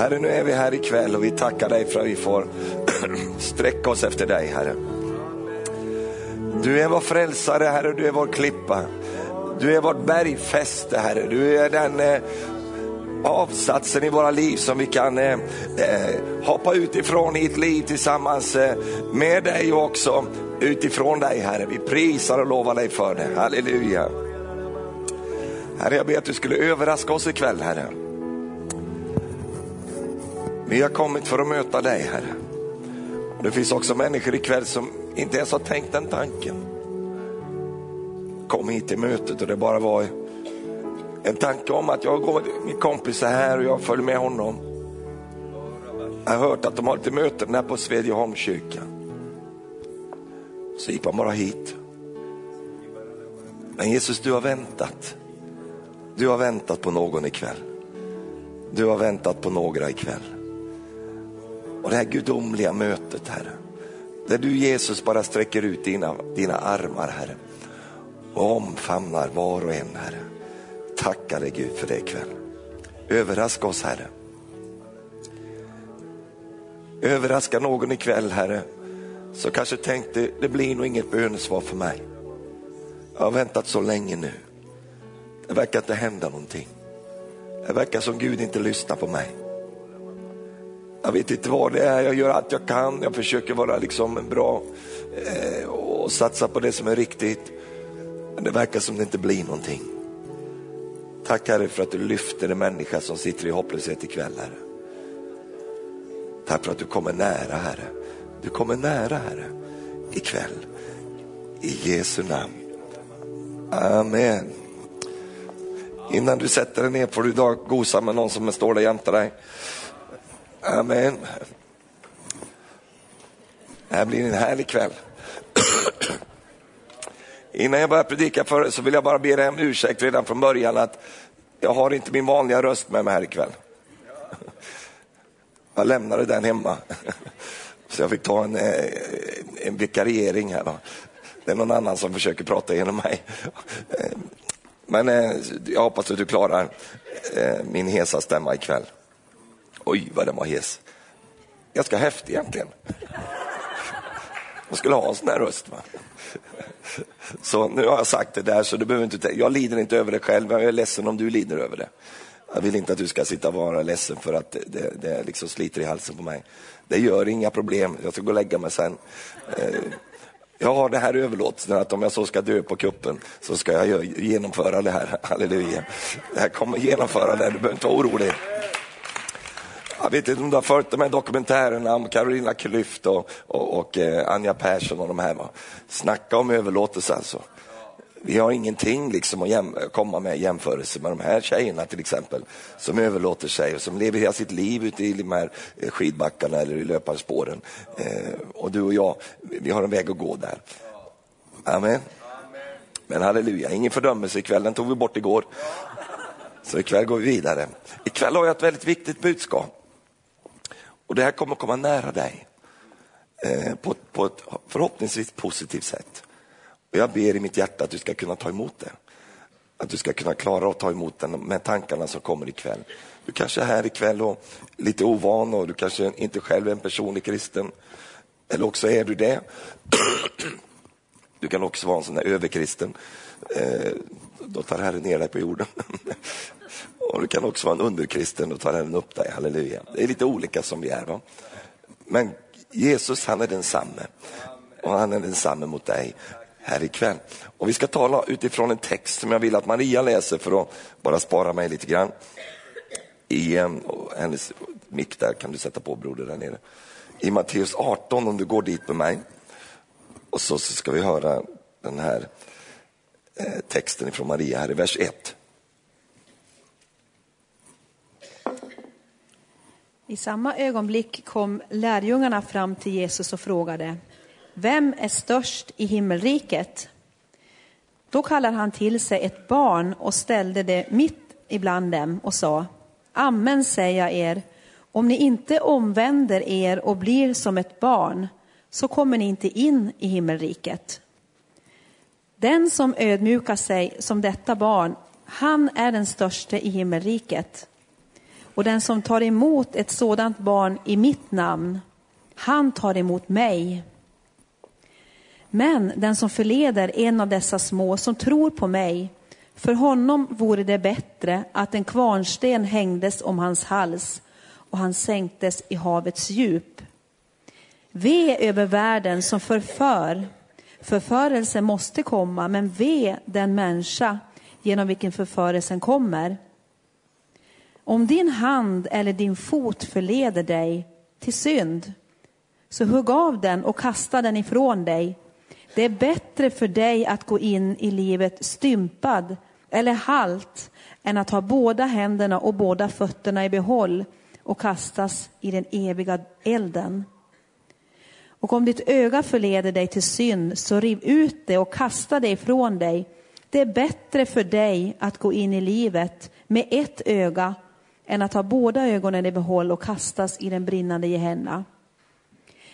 Herre, nu är vi här ikväll och vi tackar dig för att vi får sträcka oss efter dig, Herre. Du är vår frälsare, Herre, du är vår klippa. Du är vårt bergfäste, Herre. Du är den eh, avsatsen i våra liv som vi kan eh, eh, hoppa utifrån i ett liv tillsammans eh, med dig och också utifrån dig, Herre. Vi prisar och lovar dig för det. Halleluja. Herre, jag ber att du skulle överraska oss ikväll, Herre. Vi har kommit för att möta dig, Herre. Och det finns också människor ikväll som inte ens har tänkt den tanken. Kom hit till mötet och det bara var en tanke om att jag går med min kompis här och jag följer med honom. Jag har hört att de har lite möten här på Svedjeholmskyrkan. Så gick man bara hit. Men Jesus, du har väntat. Du har väntat på någon ikväll. Du har väntat på några ikväll. Och det här gudomliga mötet, Herre. Där du Jesus bara sträcker ut dina, dina armar, Herre. Och omfamnar var och en, Herre. Tackar dig Gud för det ikväll. Överraska oss, Herre. Överraska någon ikväll, Herre, så kanske tänkte det blir nog inget bönesvar för mig. Jag har väntat så länge nu. Det verkar inte hända någonting. Det verkar som Gud inte lyssnar på mig. Jag vet inte vad det är, jag gör allt jag kan, jag försöker vara liksom bra eh, och satsa på det som är riktigt. Men det verkar som det inte blir någonting. Tack Herre för att du lyfter en människa som sitter i hopplöshet ikväll Herre. Tack för att du kommer nära Herre. Du kommer nära Herre ikväll. I Jesu namn. Amen. Innan du sätter dig ner får du idag gosa med någon som står där jämte dig. Amen. Det här blir en härlig kväll. Innan jag börjar predika för er så vill jag bara be dig om ursäkt redan från början att jag har inte min vanliga röst med mig här ikväll. Jag lämnade den hemma. Så jag fick ta en, eh, en vikariering här. Då. Det är någon annan som försöker prata genom mig. Men eh, jag hoppas att du klarar eh, min hesa stämma ikväll. Oj, vad den var hes. Ganska häftig egentligen. Man skulle ha en sån här röst. Va? Så nu har jag sagt det där, så du behöver inte jag lider inte över det själv, jag är ledsen om du lider över det. Jag vill inte att du ska sitta och vara ledsen för att det, det liksom sliter i halsen på mig. Det gör inga problem, jag ska gå och lägga mig sen. Eh, jag har det här överlåtelsen att om jag så ska dö på kuppen så ska jag genomföra det här, halleluja. Jag kommer genomföra det, du behöver inte vara orolig. Jag vet inte om du har följt de här dokumentärerna om Carolina Klüft och, och, och eh, Anja Persson och de här. Va? Snacka om överlåtelse alltså. Vi har ingenting liksom att jäm, komma med i jämförelse med de här tjejerna till exempel som överlåter sig och som lever hela sitt liv ute i de här eh, skidbackarna eller i löparspåren. Eh, och du och jag, vi har en väg att gå där. Amen. Men halleluja, ingen fördömelse ikväll, den tog vi bort igår. Så ikväll går vi vidare. Ikväll har jag ett väldigt viktigt budskap. Och det här kommer komma nära dig eh, på, på ett förhoppningsvis positivt sätt. Och jag ber i mitt hjärta att du ska kunna ta emot det. Att du ska kunna klara att ta emot den med tankarna som kommer ikväll. Du kanske är här ikväll och lite ovan och du kanske inte själv är en personlig kristen. Eller också är du det. Du kan också vara en sån där överkristen. Eh, då tar Herren ner dig på jorden. Och du kan också vara en underkristen och tar Herren upp dig, halleluja. Det är lite olika som vi är. Va? Men Jesus han är densamme. Och han är densamme mot dig här ikväll. Och vi ska tala utifrån en text som jag vill att Maria läser för att bara spara mig lite grann. I ehm, hennes mick där kan du sätta på broder där nere. I Matteus 18 om du går dit med mig. Och så, så ska vi höra den här eh, texten ifrån Maria här i vers 1. I samma ögonblick kom lärjungarna fram till Jesus och frågade Vem är störst i himmelriket? Då kallade han till sig ett barn och ställde det mitt ibland dem och sa Amen säger jag er, om ni inte omvänder er och blir som ett barn så kommer ni inte in i himmelriket. Den som ödmjukar sig som detta barn, han är den störste i himmelriket. Och den som tar emot ett sådant barn i mitt namn, han tar emot mig. Men den som förleder en av dessa små som tror på mig, för honom vore det bättre att en kvarnsten hängdes om hans hals och han sänktes i havets djup. Ve över världen som förför. Förförelse måste komma, men ve den människa genom vilken förförelsen kommer. Om din hand eller din fot förleder dig till synd, så hugg av den och kasta den ifrån dig. Det är bättre för dig att gå in i livet stympad eller halt än att ha båda händerna och båda fötterna i behåll och kastas i den eviga elden. Och om ditt öga förleder dig till synd, så riv ut det och kasta det ifrån dig. Det är bättre för dig att gå in i livet med ett öga än att ha båda ögonen i behåll och kastas i den brinnande Gehenna.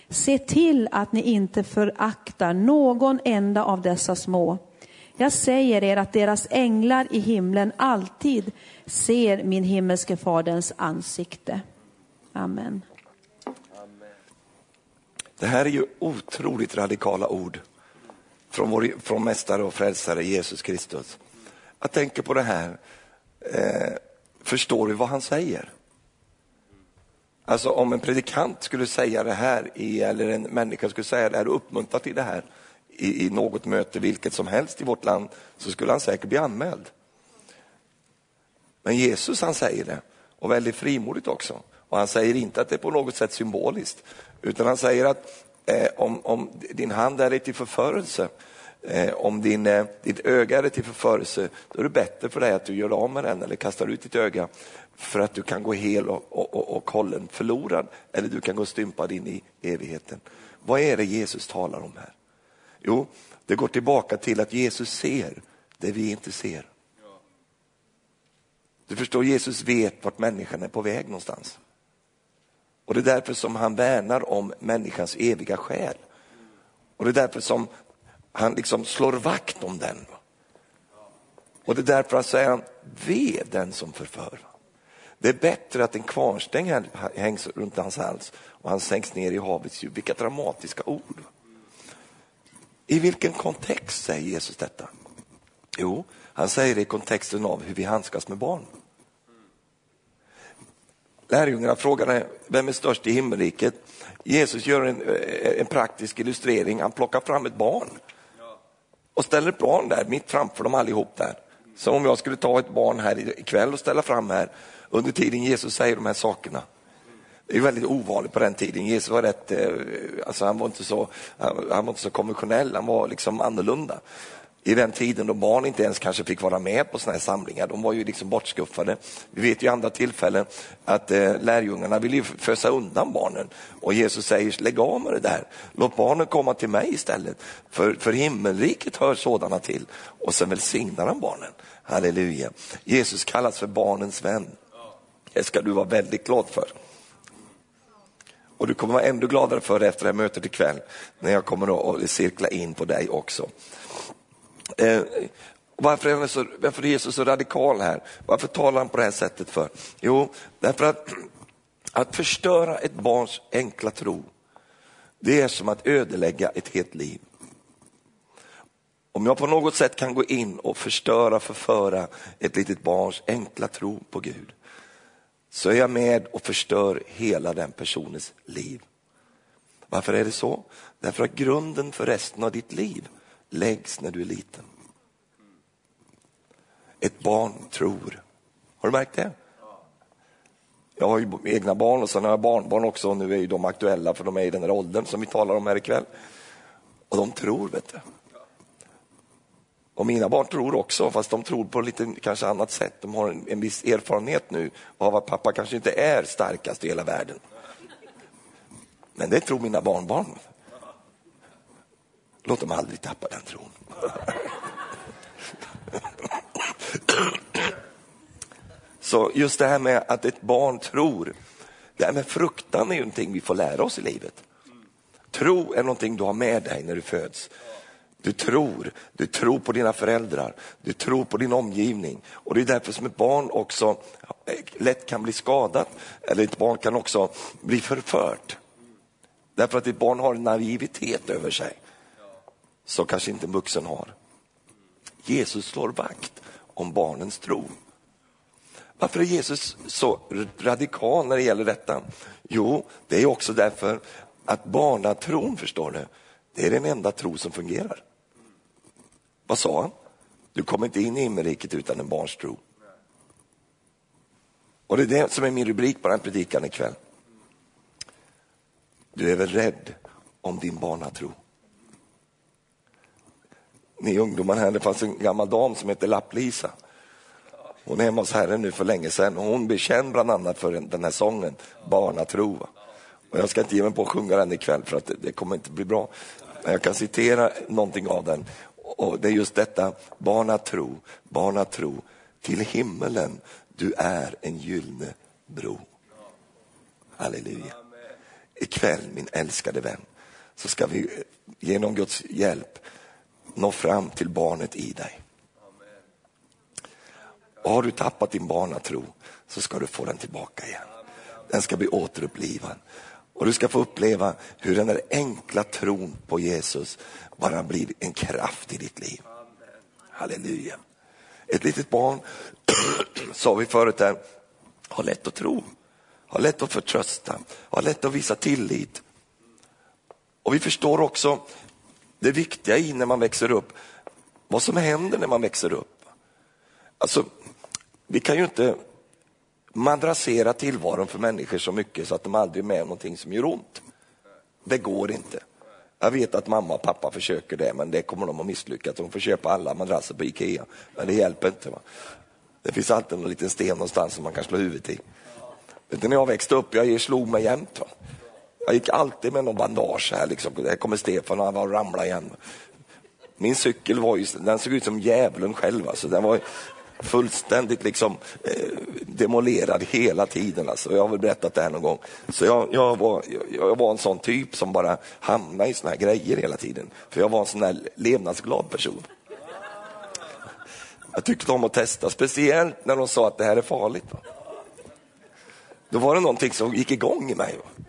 Se till att ni inte föraktar någon enda av dessa små. Jag säger er att deras änglar i himlen alltid ser min himmelske faderns ansikte. Amen. Det här är ju otroligt radikala ord från, vår, från Mästare och Frälsare Jesus Kristus. Jag tänker på det här, eh, förstår du vad han säger? Alltså om en predikant skulle säga det här, i, eller en människa skulle säga det här och uppmuntra till det här i, i något möte, vilket som helst i vårt land, så skulle han säkert bli anmäld. Men Jesus han säger det, och väldigt frimodigt också. Och han säger inte att det är på något sätt symboliskt, utan han säger att eh, om, om, din hand är till förförelse, Eh, om din, eh, ditt öga är till förförelse, då är det bättre för dig att du gör av med den eller kastar ut ditt öga för att du kan gå hel och, och, och, och hållen förlorad, eller du kan gå stympad in i evigheten. Vad är det Jesus talar om här? Jo, det går tillbaka till att Jesus ser det vi inte ser. Du förstår, Jesus vet vart människan är på väg någonstans. Och det är därför som han värnar om människans eviga själ. Och det är därför som han liksom slår vakt om den. Och det är därför han säger, ve den som förför. Det är bättre att en kvarnstäng hängs runt hans hals och han sänks ner i havets djup. Vilka dramatiska ord. I vilken kontext säger Jesus detta? Jo, han säger det i kontexten av hur vi handskas med barn. Lärjungarna frågade vem är störst i himmelriket. Jesus gör en, eh, en praktisk illustrering. Han plockar fram ett barn och ställer ett barn där mitt framför dem allihop där. Som om jag skulle ta ett barn här ikväll och ställa fram här under tiden Jesus säger de här sakerna. Det är väldigt ovanligt på den tiden. Jesus var rätt, eh, alltså han var inte så, han var inte så konventionell, han var liksom annorlunda i den tiden då barn inte ens kanske fick vara med på såna här samlingar. De var ju liksom bortskuffade. Vi vet ju andra tillfällen att eh, lärjungarna ville ju fösa undan barnen och Jesus säger lägg av med det där. Låt barnen komma till mig istället. För, för himmelriket hör sådana till. Och sen välsignar han barnen. Halleluja. Jesus kallas för barnens vän. Det ska du vara väldigt glad för. Och du kommer vara ännu gladare för det efter det här mötet ikväll när jag kommer att cirkla in på dig också. Eh, varför är, så, varför är Jesus så radikal här? Varför talar han på det här sättet för? Jo, därför att att förstöra ett barns enkla tro, det är som att ödelägga ett helt liv. Om jag på något sätt kan gå in och förstöra, förföra ett litet barns enkla tro på Gud, så är jag med och förstör hela den personens liv. Varför är det så? Därför att grunden för resten av ditt liv läggs när du är liten. Ett barn tror. Har du märkt det? Jag har ju egna barn och sen har jag barnbarn också och nu är ju de aktuella för de är i den där åldern som vi talar om här ikväll. Och de tror, vet du. Och mina barn tror också, fast de tror på lite kanske annat sätt. De har en, en viss erfarenhet nu av att pappa kanske inte är starkast i hela världen. Men det tror mina barnbarn. Låt dem aldrig tappa den tron. Så just det här med att ett barn tror, det här med fruktan är ju någonting vi får lära oss i livet. Tro är någonting du har med dig när du föds. Du tror, du tror på dina föräldrar, du tror på din omgivning. Och det är därför som ett barn också lätt kan bli skadat, eller ett barn kan också bli förfört. Därför att ett barn har en naivitet över sig, som kanske inte en vuxen har. Jesus slår vakt om barnens tro. Varför är Jesus så radikal när det gäller detta? Jo, det är också därför att barnatron, förstår du, det är den enda tro som fungerar. Vad sa han? Du kommer inte in i himmelriket utan en barns tro. Och det är det som är min rubrik på den predikan ikväll. Du är väl rädd om din barnatro? Ni ungdomar här, det fanns en gammal dam som hette Lapp-Lisa. Hon är hemma hos Herren nu för länge sedan och hon blev känd bland annat för den här sången, Barnatro. Och jag ska inte ge mig på att sjunga den ikväll för att det kommer inte bli bra. Men jag kan citera någonting av den. Och det är just detta, barnatro, barnatro, till himmelen, du är en gyllene bro. Halleluja. Ikväll, min älskade vän, så ska vi genom Guds hjälp nå fram till barnet i dig. Och har du tappat din barnatro så ska du få den tillbaka igen. Den ska bli återupplivad. Och du ska få uppleva hur den där enkla tron på Jesus bara blir en kraft i ditt liv. Halleluja. Ett litet barn, sa vi förut här, har lätt att tro, har lätt att förtrösta, har lätt att visa tillit. Och vi förstår också det viktiga i när man växer upp, vad som händer när man växer upp. Alltså, vi kan ju inte madrassera tillvaron för människor så mycket så att de aldrig är med om någonting som gör ont. Det går inte. Jag vet att mamma och pappa försöker det, men det kommer de att misslyckas. De får köpa alla madrasser på Ikea, men det hjälper inte. Va? Det finns alltid en liten sten någonstans som man kan slå huvudet i. Vet du, när jag växte upp, jag slog mig jämt. Va? Jag gick alltid med någon bandage här, liksom. Här kommer Stefan och han var ramla igen. Min cykel var ju, den såg ut som djävulen själv. Alltså. Den var fullständigt liksom, eh, demolerad hela tiden. Alltså. Jag har väl berättat det här någon gång. Så jag, jag, var, jag, jag var en sån typ som bara hamnade i såna här grejer hela tiden. För jag var en sån här levnadsglad person. Jag tyckte om att testa, speciellt när de sa att det här är farligt. Va? Då var det någonting som gick igång i mig. Va?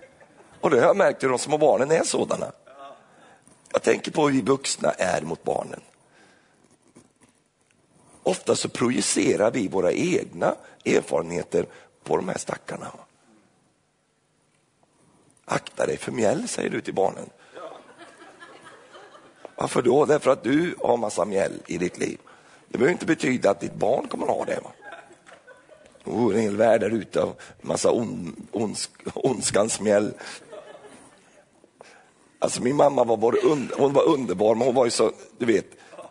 Och det har jag märkt hur de små barnen är sådana. Jag tänker på hur vi vuxna är mot barnen. Ofta så projicerar vi våra egna erfarenheter på de här stackarna. Akta dig för mjäll, säger du till barnen. Varför då? Därför att du har massa mjäll i ditt liv. Det behöver inte betyda att ditt barn kommer att ha det. Va? Oh, en hel värld där ute av massa on, ondsk, ondskans mjäll. Alltså min mamma var, både un, hon var underbar, men hon var ju så, du vet,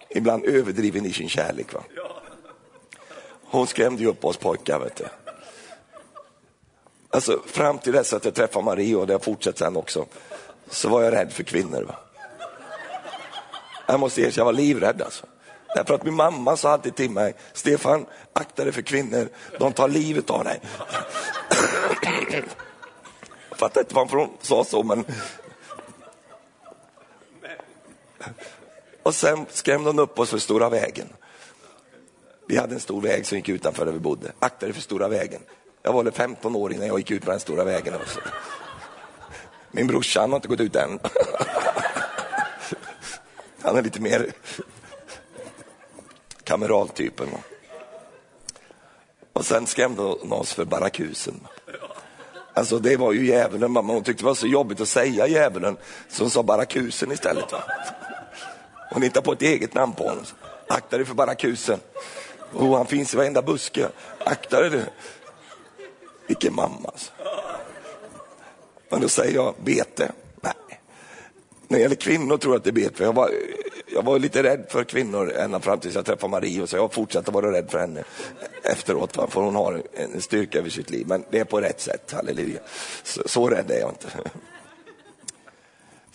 ibland överdriven i sin kärlek. Va? Hon skrämde ju upp oss pojkar. Vet du. Alltså, fram till dess att jag träffade Marie, och det har fortsatt sen också, så var jag rädd för kvinnor. Va? Jag måste erkänna, jag var livrädd. Alltså. Därför att min mamma sa alltid till mig, Stefan, akta dig för kvinnor, de tar livet av dig. Jag fattar inte varför hon sa så, men... Och sen skrämde hon upp oss för stora vägen. Vi hade en stor väg som gick utanför där vi bodde. Akta dig för stora vägen. Jag var 15 år innan jag gick ut på den stora vägen. Också. Min brorsa har inte gått ut än. Han är lite mer kameraltypen. Och sen skrämde hon oss för barakusen. Alltså det var ju djävulen, men hon tyckte det var så jobbigt att säga djävulen, så hon sa barakusen istället. Va? Hon hittar på ett eget namn på honom. Akta dig för barakusen. Oh, han finns i varenda buske. Akta dig du. Vilken mamma alltså. Men då säger jag bete. Nej. När det gäller kvinnor tror jag att det är bete. Jag var, jag var lite rädd för kvinnor ända fram tills jag träffade Marie. Så jag fortsatte vara rädd för henne efteråt. För hon har en styrka över sitt liv. Men det är på rätt sätt, halleluja. Så, så rädd är jag inte.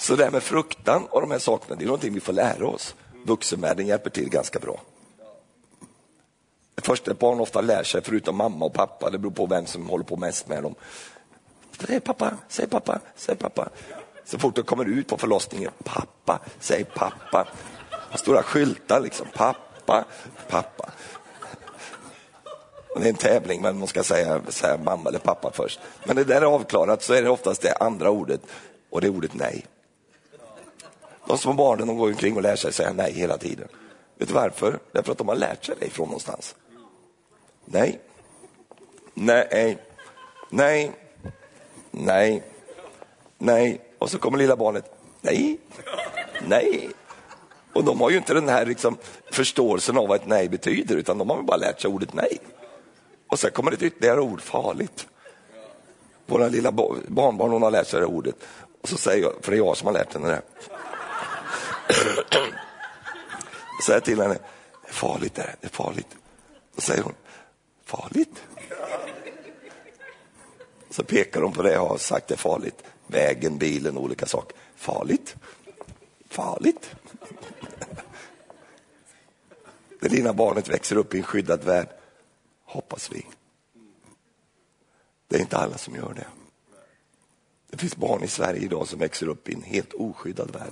Så det här med fruktan och de här sakerna, det är någonting vi får lära oss. Vuxenvärlden hjälper till ganska bra. Det första ett barn ofta lär sig, förutom mamma och pappa, det beror på vem som håller på mest med dem. Säg pappa, säg pappa, säg pappa. Så fort de kommer ut på förlossningen, pappa, säg pappa. Stora skyltar liksom, pappa, pappa. Det är en tävling, men man ska säga, säga mamma eller pappa först. Men det där är avklarat så är det oftast det andra ordet och det är ordet nej. De små barnen de går omkring och lär sig säga nej hela tiden. Vet du varför? Därför att de har lärt sig det ifrån någonstans. Nej, nej, nej, nej, nej. Och så kommer lilla barnet, nej, nej. Och de har ju inte den här liksom, förståelsen av vad ett nej betyder, utan de har bara lärt sig ordet nej. Och sen kommer ett ytterligare ord, farligt. Våra lilla barnbarn hon har lärt sig det ordet. Och så säger jag, för det är jag som har lärt henne det säger till henne, det är farligt det det är farligt. Då säger hon, farligt? Så pekar hon på det jag har sagt det är farligt. Vägen, bilen, olika saker. Farligt? Farligt? Det lilla barnet växer upp i en skyddad värld, hoppas vi. Det är inte alla som gör det. Det finns barn i Sverige idag som växer upp i en helt oskyddad värld.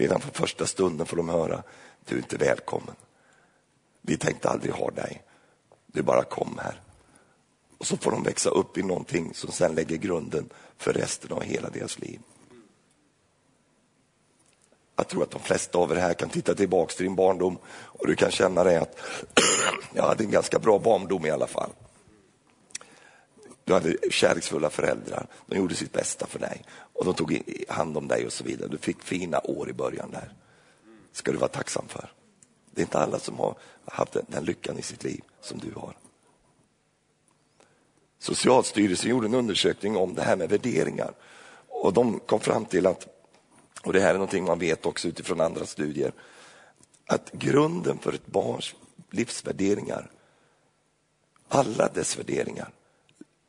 Redan från första stunden får de höra, du är inte välkommen. Vi tänkte aldrig ha dig. Du bara kom här. Och så får de växa upp i någonting som sen lägger grunden för resten av hela deras liv. Jag tror att de flesta av er här kan titta tillbaka till din barndom och du kan känna dig att jag hade en ganska bra barndom i alla fall. Du hade kärleksfulla föräldrar, de gjorde sitt bästa för dig och de tog hand om dig och så vidare. Du fick fina år i början där. ska du vara tacksam för. Det är inte alla som har haft den lyckan i sitt liv som du har. Socialstyrelsen gjorde en undersökning om det här med värderingar och de kom fram till att, och det här är någonting man vet också utifrån andra studier, att grunden för ett barns livsvärderingar, alla dess värderingar,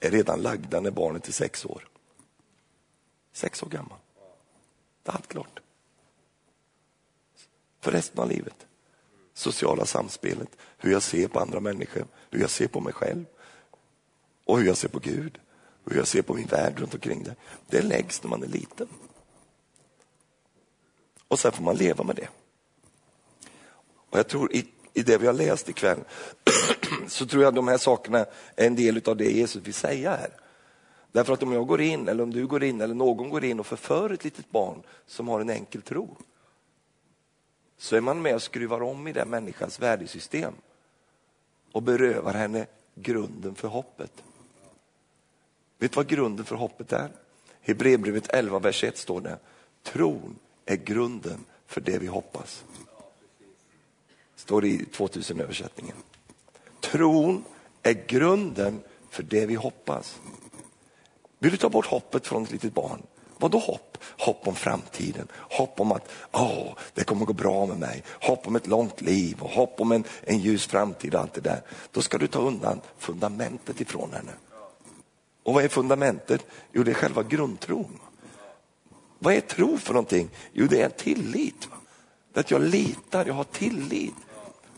är redan lagda när barnet är sex år. Sex år gammal. Det är allt klart. För resten av livet. Sociala samspelet, hur jag ser på andra människor, hur jag ser på mig själv och hur jag ser på Gud, hur jag ser på min värld runt omkring det. Det läggs när man är liten. Och sen får man leva med det. Och jag tror i, i det vi har läst ikväll så tror jag de här sakerna är en del av det Jesus vill säga här. Därför att om jag går in, eller om du går in, eller någon går in och förför ett litet barn som har en enkel tro, så är man med och skruvar om i den människans värdesystem och berövar henne grunden för hoppet. Vet du vad grunden för hoppet är? Hebreerbrevet 11, vers 1 står det. Tron är grunden för det vi hoppas. Står det i 2000-översättningen. Tron är grunden för det vi hoppas. Vill du ta bort hoppet från ett litet barn? Vad då hopp? Hopp om framtiden, hopp om att åh, det kommer gå bra med mig, hopp om ett långt liv och hopp om en, en ljus framtid och allt det där. Då ska du ta undan fundamentet ifrån henne. Och vad är fundamentet? Jo, det är själva grundtron. Vad är tro för någonting? Jo, det är tillit. Att jag litar, jag har tillit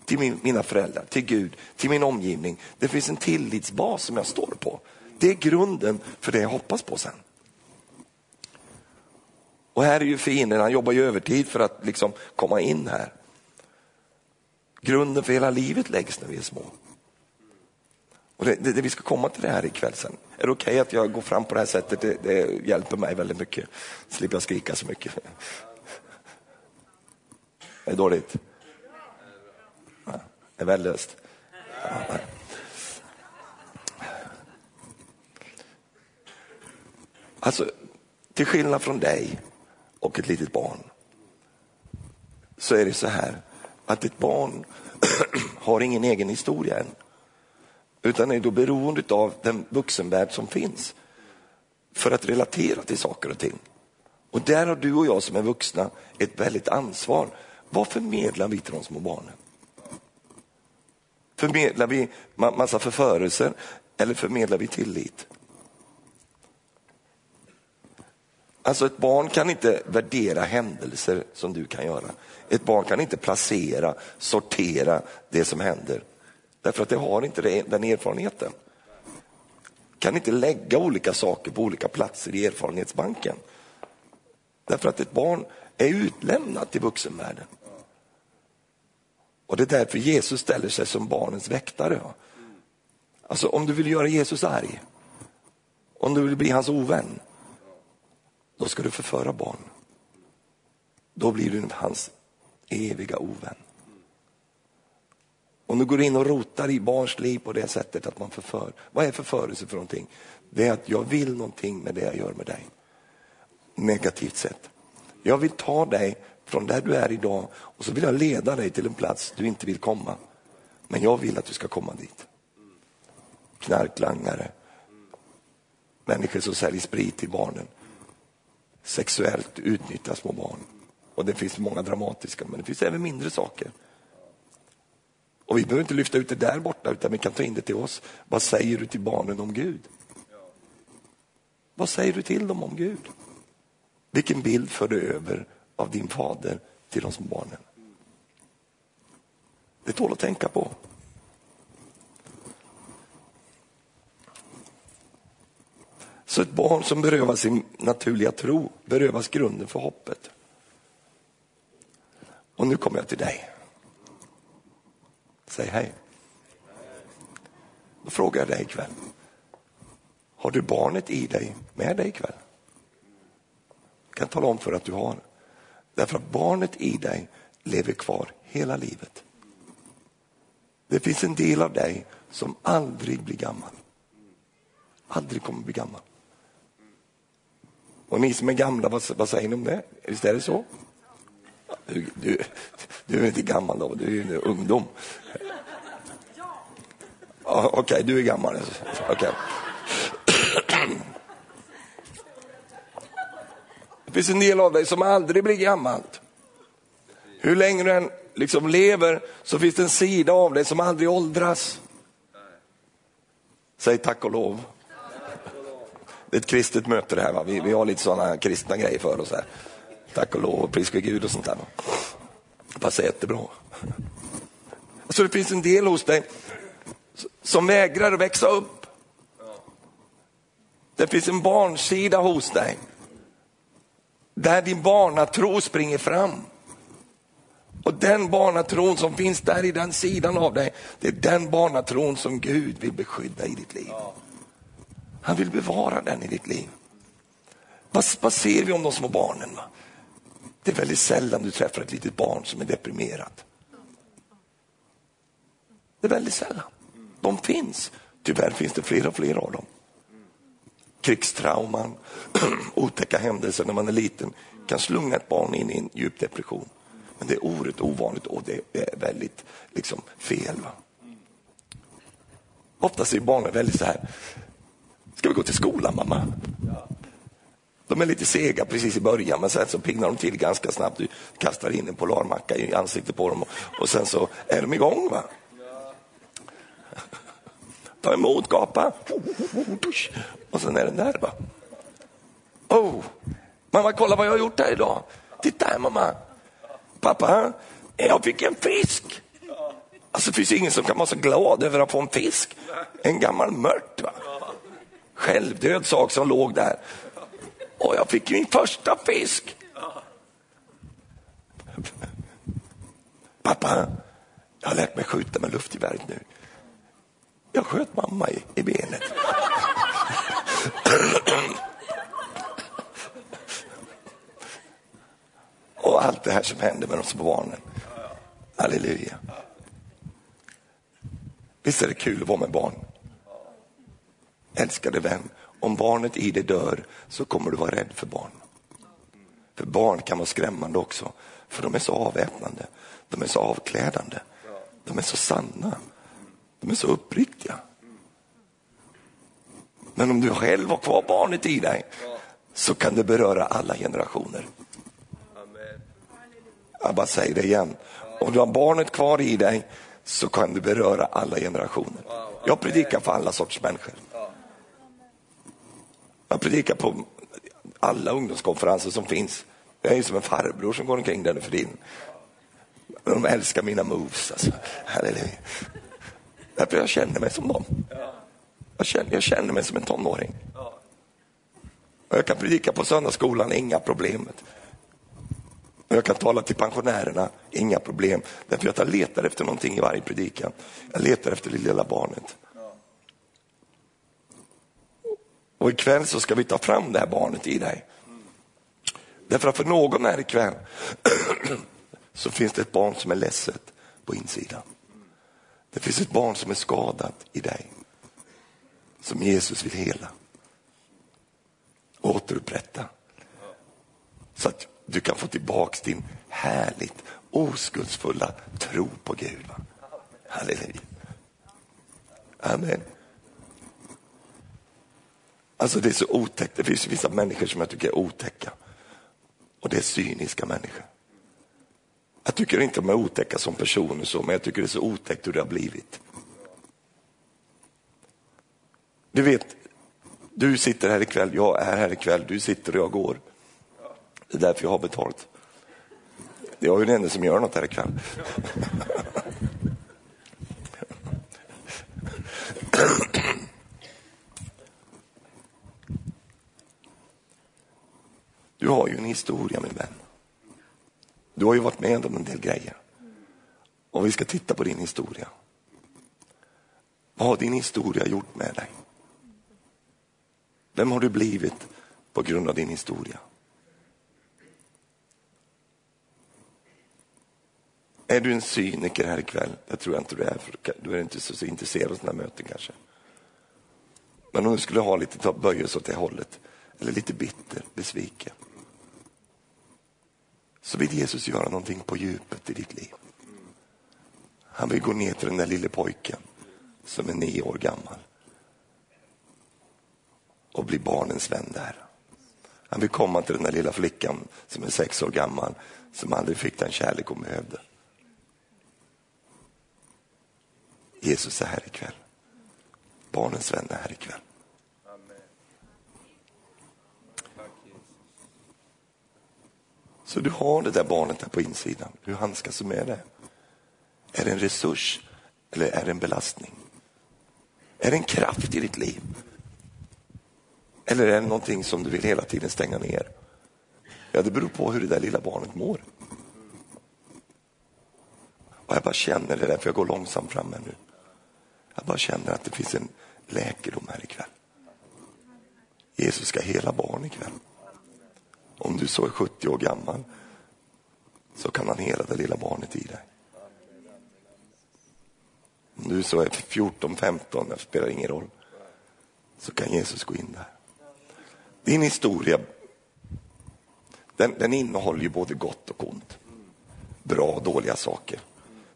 till min, mina föräldrar, till Gud, till min omgivning. Det finns en tillitsbas som jag står på. Det är grunden för det jag hoppas på sen. Och här är ju fienden, han jobbar ju övertid för att liksom komma in här. Grunden för hela livet läggs när vi är små. Och det, det, det vi ska komma till det här ikväll sen. Är det okej okay att jag går fram på det här sättet? Det, det hjälper mig väldigt mycket. Slipper jag skrika så mycket. Det är dåligt. Det är värdelöst. Alltså, till skillnad från dig och ett litet barn så är det så här att ett barn har ingen egen historia än utan är då beroende av den vuxenvärld som finns för att relatera till saker och ting. Och där har du och jag som är vuxna ett väldigt ansvar. Vad förmedlar vi till de små barnen? Förmedlar vi massa förförelser eller förmedlar vi tillit? Alltså ett barn kan inte värdera händelser som du kan göra. Ett barn kan inte placera, sortera det som händer. Därför att det har inte den erfarenheten. Kan inte lägga olika saker på olika platser i erfarenhetsbanken. Därför att ett barn är utlämnat till vuxenvärlden. Och det är därför Jesus ställer sig som barnens väktare. Alltså om du vill göra Jesus arg, om du vill bli hans ovän, då ska du förföra barn. Då blir du hans eviga ovän. Om du går in och rotar i barns liv på det sättet att man förför. Vad är förförelse för någonting? Det är att jag vill någonting med det jag gör med dig. Negativt sett. Jag vill ta dig från där du är idag och så vill jag leda dig till en plats du inte vill komma. Men jag vill att du ska komma dit. Knarklangare, människor som säljer sprit till barnen, sexuellt utnyttjar små barn. Och det finns många dramatiska, men det finns även mindre saker. Och vi behöver inte lyfta ut det där borta, utan vi kan ta in det till oss. Vad säger du till barnen om Gud? Vad säger du till dem om Gud? Vilken bild för du över av din fader till de små barnen? Det tål att tänka på. Så ett barn som berövas sin naturliga tro berövas grunden för hoppet. Och nu kommer jag till dig. Säg hej. Då frågar jag dig ikväll. Har du barnet i dig med dig ikväll? Jag kan tala om för att du har. Därför att barnet i dig lever kvar hela livet. Det finns en del av dig som aldrig blir gammal. Aldrig kommer bli gammal. Och ni som är gamla, vad, vad säger ni om det? Visst är det så? Du, du, du är inte gammal då, du är ju ungdom. Okej, okay, du är gammal. Okay. Det finns en del av dig som aldrig blir gammalt. Hur länge du än liksom lever så finns det en sida av dig som aldrig åldras. Säg tack och lov. Det är ett kristet möte det här. Va? Vi, vi har lite sådana kristna grejer för oss. Här. Tack och lov, och pris Gud och sånt där. Det passar jättebra. Alltså det finns en del hos dig som vägrar att växa upp. Det finns en barnsida hos dig. Där din barnatro springer fram. Och den barnatron som finns där i den sidan av dig, det är den barnatron som Gud vill beskydda i ditt liv. Han vill bevara den i ditt liv. Vad, vad ser vi om de små barnen? Va? Det är väldigt sällan du träffar ett litet barn som är deprimerat. Det är väldigt sällan. De finns. Tyvärr finns det fler och fler av dem. Krigstrauman, otäcka händelser när man är liten kan slunga ett barn in i en djup depression. Men det är oerhört ovanligt och det är väldigt liksom, fel. Va? Oftast är barnen väldigt så här, ska vi gå till skolan mamma? De är lite sega precis i början men sen så piggnar de till ganska snabbt. Du kastar in en polarmacka i ansiktet på dem och, och sen så är de igång. Va? Ta emot, gapa. Och sen är den där. Va? Oh, mamma kolla vad jag har gjort här idag. Titta här mamma. Pappa, jag fick en fisk. Alltså det finns ingen som kan vara så glad över att få en fisk. En gammal mört. Va? Självdöd sak som låg där. Och jag fick min första fisk. Pappa, jag har lärt mig skjuta med luftgeväret nu. Jag sköt mamma i, i benet. Och allt det här som händer med de små barnen. Halleluja. Visst är det kul att vara med barn? Älskade vän, om barnet i dig dör så kommer du vara rädd för barn. För barn kan vara skrämmande också, för de är så avväpnande, de är så avklädande, de är så sanna, de är så uppriktiga. Men om du själv har kvar barnet i dig så kan det beröra alla generationer. Jag bara säger det igen. Om du har barnet kvar i dig så kan det beröra alla generationer. Jag predikar för alla sorts människor. Jag predikar på alla ungdomskonferenser som finns. Jag är som en farbror som går omkring där nu för tiden. De älskar mina moves. Alltså. Halleluja. Därför jag känner mig som dem. Jag känner, jag känner mig som en tonåring. Och jag kan predika på söndagsskolan, inga problem. Och jag kan tala till pensionärerna, inga problem. Därför att jag letar efter någonting i varje predikan. Jag letar efter det lilla barnet. Och ikväll så ska vi ta fram det här barnet i dig. Därför att för någon här ikväll så finns det ett barn som är ledset på insidan. Det finns ett barn som är skadat i dig. Som Jesus vill hela. Återupprätta. Så att du kan få tillbaks din härligt oskuldsfulla tro på Gud. Va? Halleluja. Amen. Alltså det är så otäckt. Det finns vissa människor som jag tycker är otäcka. Och det är cyniska människor. Jag tycker inte de är otäcka som personer så, men jag tycker det är så otäckt hur det har blivit. Du vet, du sitter här ikväll, jag är här ikväll, du sitter och jag går. Det är därför jag har betalt. Jag är ju den enda som gör något här ikväll. Du har ju en historia min vän. Du har ju varit med om en del grejer. Och vi ska titta på din historia. Vad har din historia gjort med dig? Vem har du blivit på grund av din historia? Är du en cyniker här ikväll? Det tror jag inte du är, för du är inte så intresserad av sådana möten kanske. Men om du skulle ha lite böjelse åt det hållet, eller lite bitter, besviken, så vill Jesus göra någonting på djupet i ditt liv. Han vill gå ner till den där lille pojken som är nio år gammal och bli barnens vän där. Han vill komma till den där lilla flickan som är sex år gammal som aldrig fick den kärlek hon behövde. Jesus är här ikväll. Barnens vän är här ikväll. Så du har det där barnet där på insidan. Hur handskas du med det? Är det en resurs eller är det en belastning? Är det en kraft i ditt liv? Eller är det någonting som du vill hela tiden stänga ner? Ja, det beror på hur det där lilla barnet mår. Och jag bara känner det där, för jag går långsamt fram här nu. Jag bara känner att det finns en läkedom här ikväll. Jesus ska hela barn ikväll. Om du så är 70 år gammal så kan han hela det lilla barnet i dig. Om du så är 14, 15, det spelar ingen roll, så kan Jesus gå in där. Din historia, den, den innehåller ju både gott och ont. Bra och dåliga saker.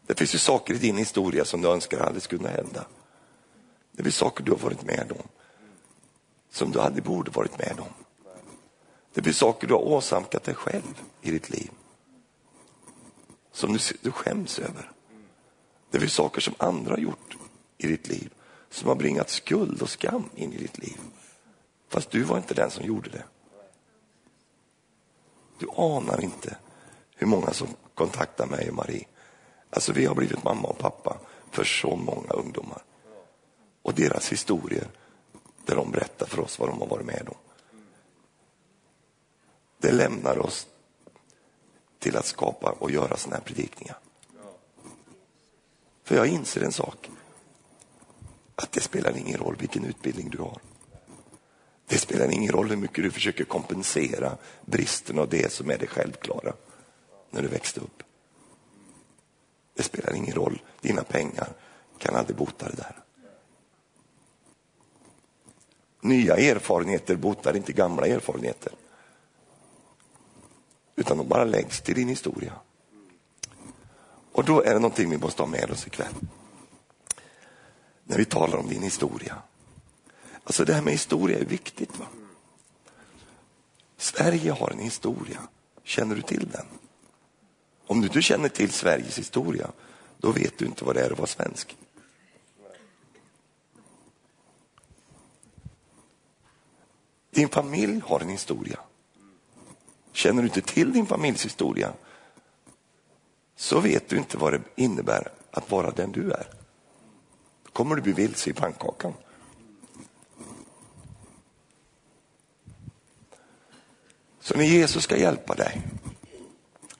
Det finns ju saker i din historia som du önskar aldrig skulle hända. Det finns saker du har varit med om som du aldrig borde varit med om. Det finns saker du har åsamkat dig själv i ditt liv som du, du skäms över. Det finns saker som andra har gjort i ditt liv som har bringat skuld och skam in i ditt liv. Fast du var inte den som gjorde det. Du anar inte hur många som kontaktar mig och Marie. Alltså vi har blivit mamma och pappa för så många ungdomar. Och deras historier där de berättar för oss vad de har varit med om. Det lämnar oss till att skapa och göra sådana här predikningar. För jag inser en sak. Att det spelar ingen roll vilken utbildning du har. Det spelar ingen roll hur mycket du försöker kompensera bristen av det som är det självklara när du växte upp. Det spelar ingen roll, dina pengar kan aldrig bota det där. Nya erfarenheter botar inte gamla erfarenheter. Utan de bara läggs till din historia. Och då är det någonting vi måste ha med oss ikväll. När vi talar om din historia. Alltså det här med historia är viktigt. va? Sverige har en historia. Känner du till den? Om du inte känner till Sveriges historia, då vet du inte vad det är att vara svensk. Din familj har en historia. Känner du inte till din familjs historia så vet du inte vad det innebär att vara den du är. Då kommer du bli vilse i pannkakan. Så när Jesus ska hjälpa dig,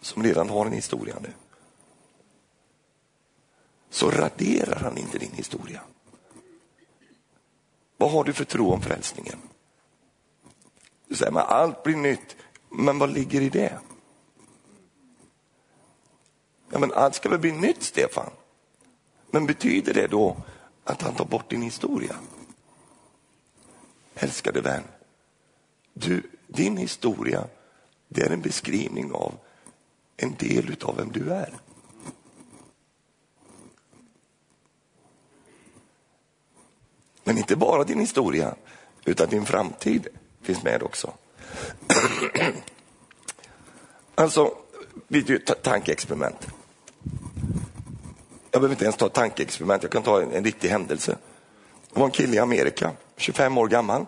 som redan har en historia nu, så raderar han inte din historia. Vad har du för tro om frälsningen? Du säger men allt blir nytt. Men vad ligger i det? Ja, men allt ska väl bli nytt, Stefan? Men betyder det då att han tar bort din historia? Älskade vän, du, din historia det är en beskrivning av en del av vem du är. Men inte bara din historia, utan din framtid finns med också. alltså, vi gör ett tankeexperiment. Jag behöver inte ens ta ett tankeexperiment, jag kan ta en, en riktig händelse. Det var en kille i Amerika, 25 år gammal.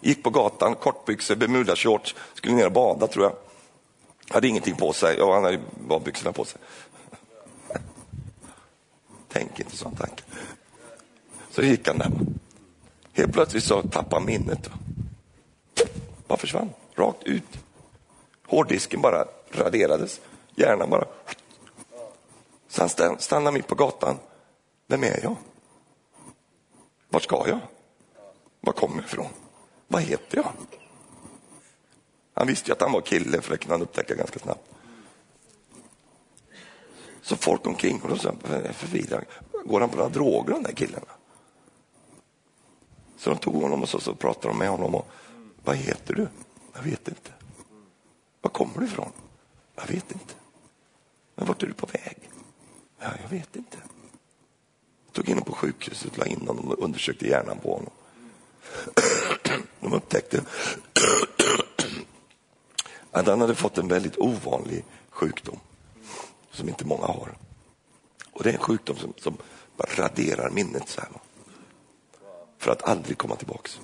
Gick på gatan, kortbyxor, bermudashorts, skulle ner och bada tror jag. Hade ingenting på sig, ja han hade bara byxorna på sig. Tänk inte sån tanke. Så gick han där. Helt plötsligt så tappade han minnet. Bara försvann, rakt ut. Hårddisken bara raderades, hjärnan bara... Så han stannar mitt på gatan. Vem är jag? Vart ska jag? Var kommer jag ifrån? Vad heter jag? Han visste ju att han var kille, för det kunde han upptäcka ganska snabbt. Så folk omkring honom sa, förvirrad. Går han på några droger den där killen? Så de tog honom och så, så pratade de med honom. Och, vad heter du? Jag vet inte. Var kommer du ifrån? Jag vet inte. Men vart är du på väg? Ja, jag vet inte. Jag Tog in honom på sjukhuset, la in honom och undersökte hjärnan på honom. De upptäckte att han hade fått en väldigt ovanlig sjukdom som inte många har. Och Det är en sjukdom som, som raderar minnet så här, för att aldrig komma tillbaks.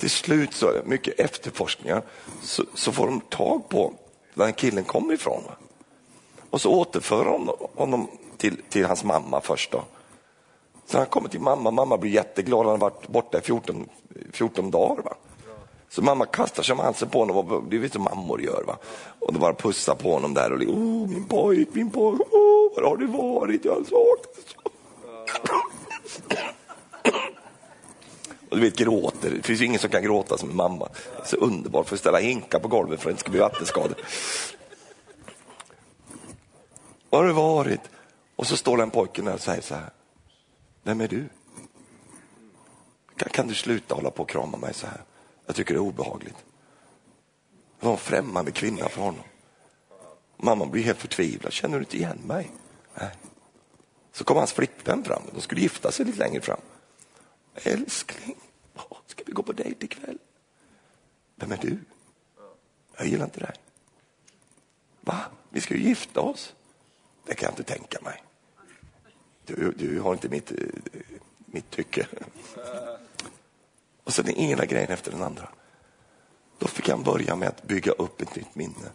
Till slut, så mycket efterforskningar, så, så får de tag på var den killen kommer ifrån. Och så återför de honom till, till hans mamma först. Då. Så han kommer till mamma, mamma blir jätteglad, han har varit borta i 14, 14 dagar. Va? Så mamma kastar sig om halsen på honom, och det vet som mammor gör. Va? Och då bara pussar på honom där och liksom, oh, min pojk, min pojk, oh, var har du varit? Jag har saknat. Och du vet, gråter. Det finns ju ingen som kan gråta som en mamma. Så underbart för att ställa hinkar på golvet för att det inte ska bli vattenskador. Var har du varit? Och så står den pojken där och säger så här. Vem är du? Kan, kan du sluta hålla på och krama mig så här? Jag tycker det är obehagligt. Det var en främmande kvinna för honom. Mamman blir helt förtvivlad. Känner du inte igen mig? Nej. Så kom hans flickvän fram. De skulle gifta sig lite längre fram. Älskling, ska vi gå på dejt ikväll? Vem är du? Jag gillar inte dig. Va? Vi ska ju gifta oss. Det kan jag inte tänka mig. Du, du har inte mitt, eh, mitt tycke. Och så den ena grejen efter den andra. Då fick han börja med att bygga upp ett nytt minne.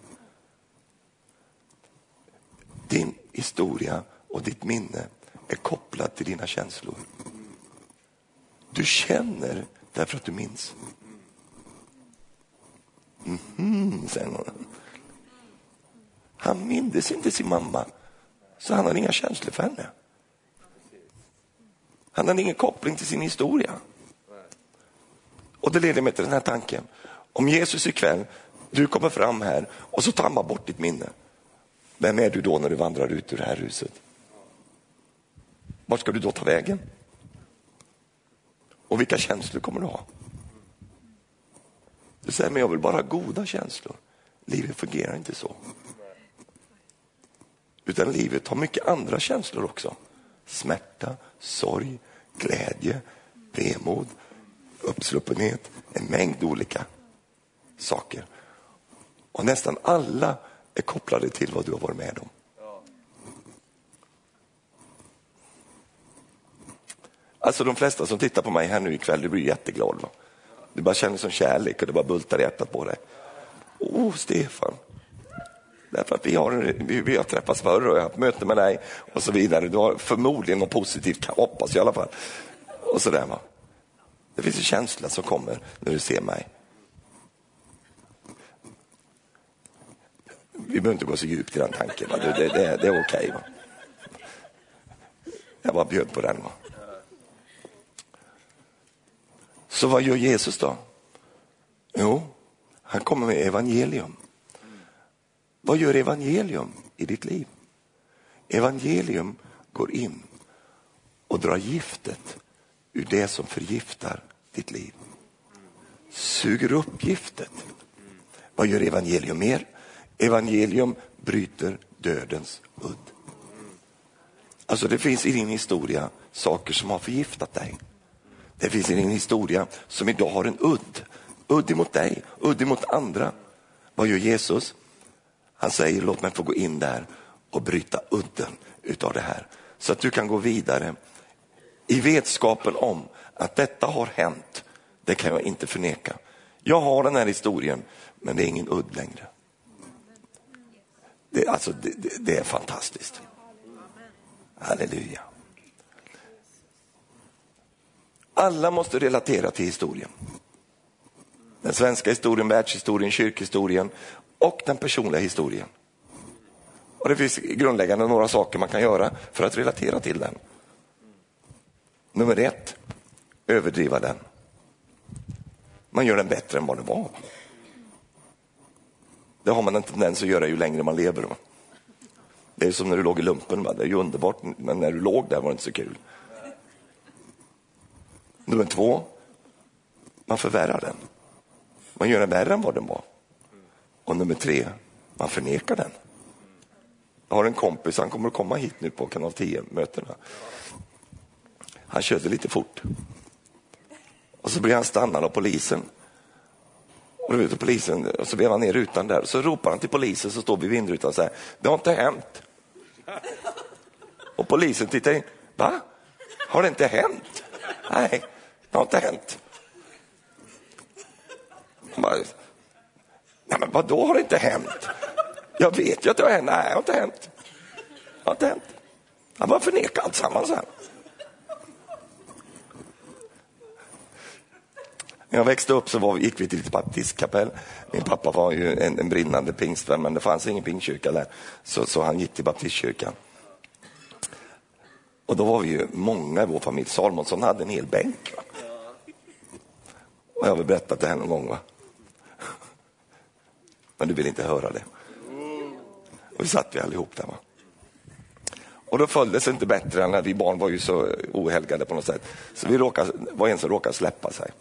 Din historia och ditt minne är kopplat till dina känslor. Du känner därför att du minns. Mm säger någon. Han mindes inte sin mamma, så han hade inga känslor för henne. Han hade ingen koppling till sin historia. Och det leder mig till den här tanken. Om Jesus ikväll, du kommer fram här och så tar man bort ditt minne. Vem är du då när du vandrar ut ur det här huset? Vart ska du då ta vägen? Och vilka känslor kommer du ha? Du säger, men jag vill bara ha goda känslor. Livet fungerar inte så. Utan livet har mycket andra känslor också. Smärta, sorg, glädje, vemod, uppsluppenhet, en mängd olika saker. Och nästan alla är kopplade till vad du har varit med om. Alltså de flesta som tittar på mig här nu ikväll, du blir jätteglad. Va? Du bara känner som kärlek och det bara bultar i hjärtat på dig. Åh, oh, Stefan. Därför att vi har, vi, vi har träffats förr och jag har haft möte med dig och så vidare. Du har förmodligen något positivt, hoppas jag i alla fall. Och så där, va? Det finns en känsla som kommer när du ser mig. Vi behöver inte gå så djupt i den tanken. Va? Det, det, det, det är okej. Okay, jag bara bjöd på den. Va? Så vad gör Jesus då? Jo, han kommer med evangelium. Vad gör evangelium i ditt liv? Evangelium går in och drar giftet ur det som förgiftar ditt liv. Suger upp giftet. Vad gör evangelium mer? Evangelium bryter dödens udd. Alltså det finns i din historia saker som har förgiftat dig. Det finns en historia som idag har en udd. Udd mot dig, udd mot andra. Vad gör Jesus? Han säger låt mig få gå in där och bryta udden utav det här. Så att du kan gå vidare i vetskapen om att detta har hänt. Det kan jag inte förneka. Jag har den här historien, men det är ingen udd längre. Det, alltså, det, det, det är fantastiskt. Halleluja. Alla måste relatera till historien. Den svenska historien, världshistorien, kyrkhistorien och den personliga historien. Och Det finns grundläggande några saker man kan göra för att relatera till den. Nummer ett, överdriva den. Man gör den bättre än vad den var. Det har man en tendens att göra ju längre man lever. Det är som när du låg i lumpen, va? det är ju underbart, men när du låg där var det inte så kul. Nummer två, man förvärrar den. Man gör den värre än vad den var. Och nummer tre, man förnekar den. Jag har en kompis, han kommer att komma hit nu på kanal 10-mötena. Han körde lite fort. Och så blir han stannad av polisen. Och då vet polisen, och så vevar han ner rutan där. Så ropar han till polisen som står vid vindrutan och säger, det har inte hänt. Och polisen tittar in, va? Har det inte hänt? Nej, det har inte hänt. Bara, Nej, men vadå har det inte hänt? Jag vet ju att det har hänt. Nej, det har inte hänt. Det har inte hänt. Han bara förnekar alltsammans här. När jag växte upp så var, gick vi till ett baptistkapell. Min pappa var ju en, en brinnande pingstvän, men det fanns ingen pingstkyrka där. Så, så han gick till baptistkyrkan. Och då var vi ju många i vår familj. Salmonsson hade en hel bänk. Va? Och jag har väl berättat det här någon gång. Va? Men du vill inte höra det. Och vi satt vi allihop där. Va? Och då föll det sig inte bättre än när vi barn var ju så ohelgade på något sätt. Så vi råkade, var en som råkade släppa sig.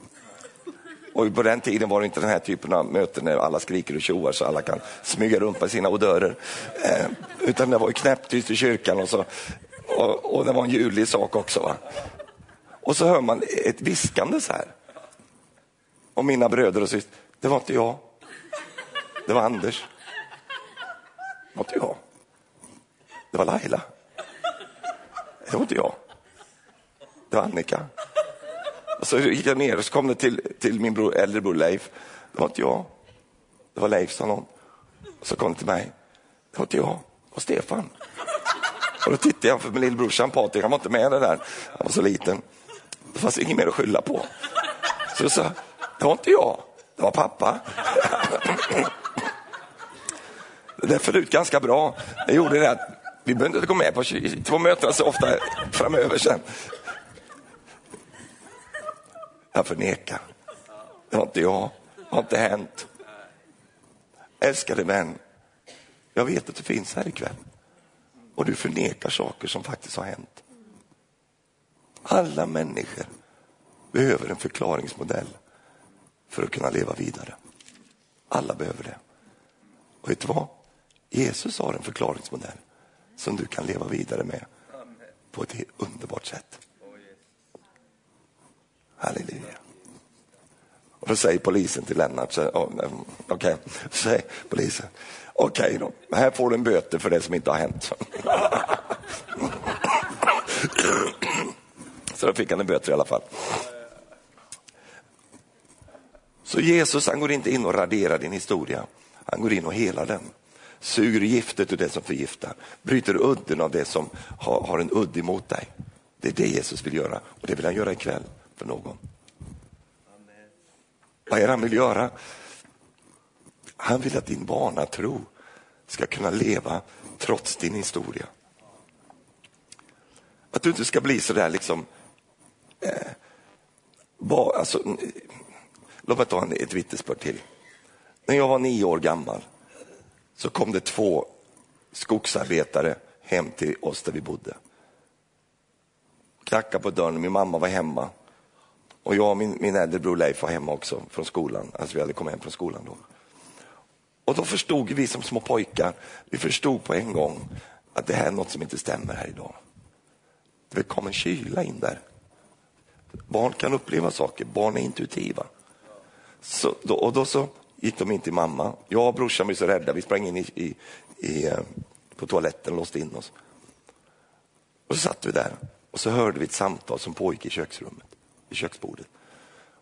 Och på den tiden var det inte den här typen av möten när alla skriker och tjoar så alla kan smyga runt med sina odörer. Eh, utan det var ju knäpptyst i kyrkan och, så, och, och det var en ljudlig sak också. Va? Och så hör man ett viskande så här. Och mina bröder och systrar, det var inte jag. Det var Anders. Det var inte jag. Det var Laila. Det var inte jag. Det var Annika. Och så gick jag ner och så kom det till, till min bror, äldre bror Leif. Det var inte jag. Det var Leif, sa någon. Och så kom det till mig. Det var inte jag. Det var Stefan. Och då tittade jag, för min lillebrorsan Patrik, han var inte med det där. Han var så liten. Det fanns inget mer att skylla på. Så jag sa, det var inte jag. Det var pappa. Det föll ut ganska bra. Det gjorde det att vi behövde inte gå med på två möten så ofta framöver sen. Jag förnekar. Det var inte jag. Det har inte hänt. Älskade vän, jag vet att du finns här ikväll och du förnekar saker som faktiskt har hänt. Alla människor behöver en förklaringsmodell för att kunna leva vidare. Alla behöver det. Och vet du vad? Jesus har en förklaringsmodell som du kan leva vidare med på ett underbart sätt. Halleluja. Och då säger polisen till Lennart, okej, okay. säger polisen, okej okay då, här får du en böter för det som inte har hänt. Så då fick han en böter i alla fall. Så Jesus han går inte in och raderar din historia, han går in och helar den. Suger giftet ur det som förgiftar, bryter udden av det som har, har en udd emot dig. Det är det Jesus vill göra och det vill han göra ikväll för någon. Amen. Vad är det han vill göra? Han vill att din barnatro ska kunna leva trots din historia. Att du inte ska bli sådär liksom... Eh, bara, alltså, Låt mig ta ett vittnesbörd till. När jag var nio år gammal så kom det två skogsarbetare hem till oss där vi bodde. Knackade på dörren, min mamma var hemma. Och jag och min, min äldre bror Leif var hemma också från skolan. Alltså vi hade kommit hem från skolan då. Och då förstod vi som små pojkar, vi förstod på en gång att det här är något som inte stämmer här idag. Det kom en kyla in där. Barn kan uppleva saker, barn är intuitiva. Så, då, och då så gick de in till mamma. Jag och brorsan blev så rädda, vi sprang in i, i, i, eh, på toaletten och låste in oss. Och så satt vi där och så hörde vi ett samtal som pågick i köksrummet, i köksbordet.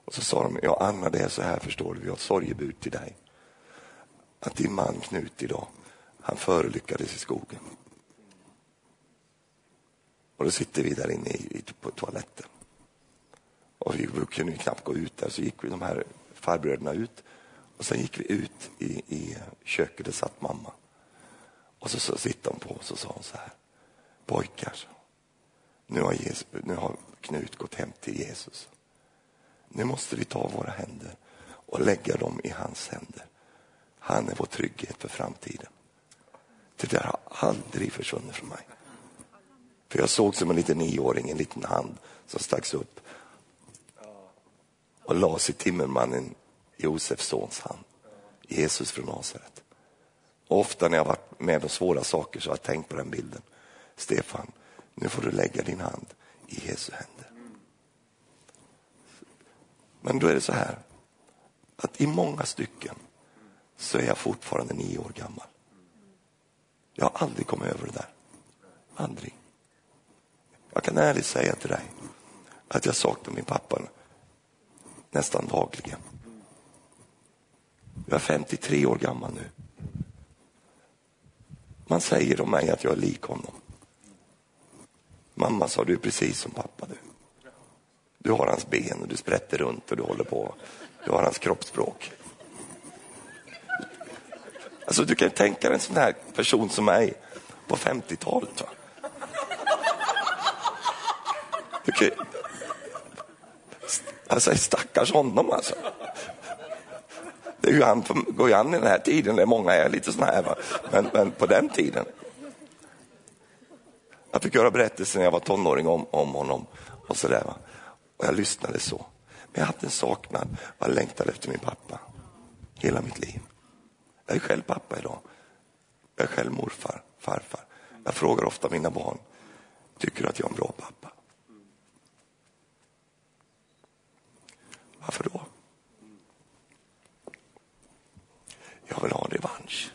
Och så sa de, ja Anna det är så här förstår du, vi har ett sorgebud till dig. Att din man Knut idag, han förolyckades i skogen. Och då sitter vi där inne i, på toaletten. Och vi kunde knappt gå ut där, så gick vi de här farbröderna ut. Och sen gick vi ut i, i köket, där satt mamma. Och så, så sitter hon på oss och sa hon så här. Pojkar, nu har, Jesus, nu har Knut gått hem till Jesus. Nu måste vi ta våra händer och lägga dem i hans händer. Han är vår trygghet för framtiden. Det där har aldrig försvunnit från mig. För jag såg som en liten nioåring en liten hand som stacks upp och la i timmermannen Josefs sons hand, Jesus från Nasaret. ofta när jag varit med om svåra saker så har jag tänkt på den bilden. Stefan, nu får du lägga din hand i Jesu händer. Men då är det så här, att i många stycken så är jag fortfarande nio år gammal. Jag har aldrig kommit över det där. Aldrig. Jag kan ärligt säga till dig att jag saknar min pappa nästan dagligen. Jag är 53 år gammal nu. Man säger om mig att jag är lik honom. Mamma sa, du är precis som pappa du. Du har hans ben och du sprätter runt och du håller på. Du har hans kroppsspråk. Alltså du kan tänka dig en sån här person som mig på 50-talet. Du kan... Alltså, jag säger stackars honom alltså. Det är ju han går ju an i den här tiden, det är många är lite sådana här, va? Men, men på den tiden. Jag fick höra berättelser när jag var tonåring om, om honom och så där, va? Och jag lyssnade så. Men jag hade en saknad, jag längtade efter min pappa hela mitt liv. Jag är själv pappa idag. Jag är själv morfar, farfar. Jag frågar ofta mina barn, tycker du att jag är en bra pappa? Varför då? Jag vill ha en revansch.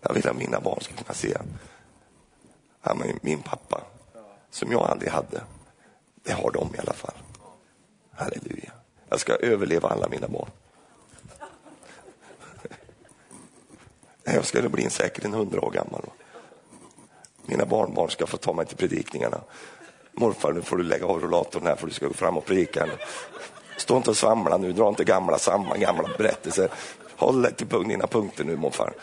Jag vill att mina barn ska kunna se ja, min pappa, som jag aldrig hade. Det har de i alla fall. Halleluja. Jag ska överleva alla mina barn. Jag skulle bli en säkert en hundra år gammal. Mina barnbarn ska få ta mig till predikningarna. Morfar, nu får du lägga av rullatorn här för du ska gå fram och predika. Stå inte och svamla nu, dra inte gamla, samma gamla berättelser. Håll dig till dina punkter nu morfar.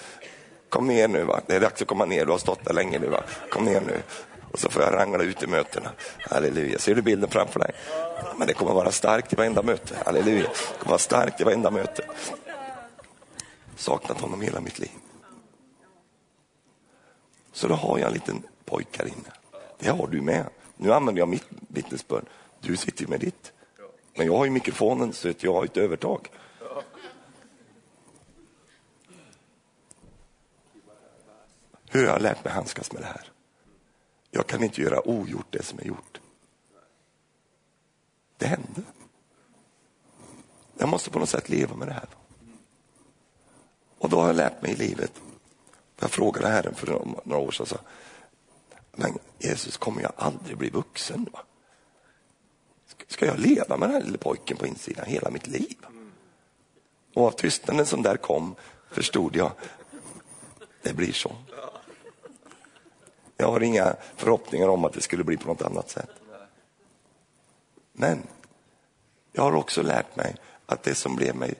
Kom ner nu, va? det är dags att komma ner, du har stått där länge nu. Va? Kom ner nu. Och så får jag rangla ut i mötena. Halleluja. Ser du bilden framför dig? Men det kommer vara starkt i varenda möte. Halleluja. Det kommer vara starkt i varenda möte. Saknat honom hela mitt liv. Så då har jag en liten pojke här inne. Det har du med. Nu använder jag mitt vittnesbörd. Du sitter med ditt. Men jag har ju mikrofonen så jag har ett övertag. Hur har jag lärt mig handskas med det här? Jag kan inte göra ogjort det som är gjort. Det hände. Jag måste på något sätt leva med det här. Och då har jag lärt mig i livet. Jag frågade Herren för några år sedan. Men Jesus, kommer jag aldrig bli vuxen? Va? Ska jag leva med den här lille pojken på insidan hela mitt liv? Och av tystnaden som där kom förstod jag, det blir så. Jag har inga förhoppningar om att det skulle bli på något annat sätt. Men jag har också lärt mig att det som blev mig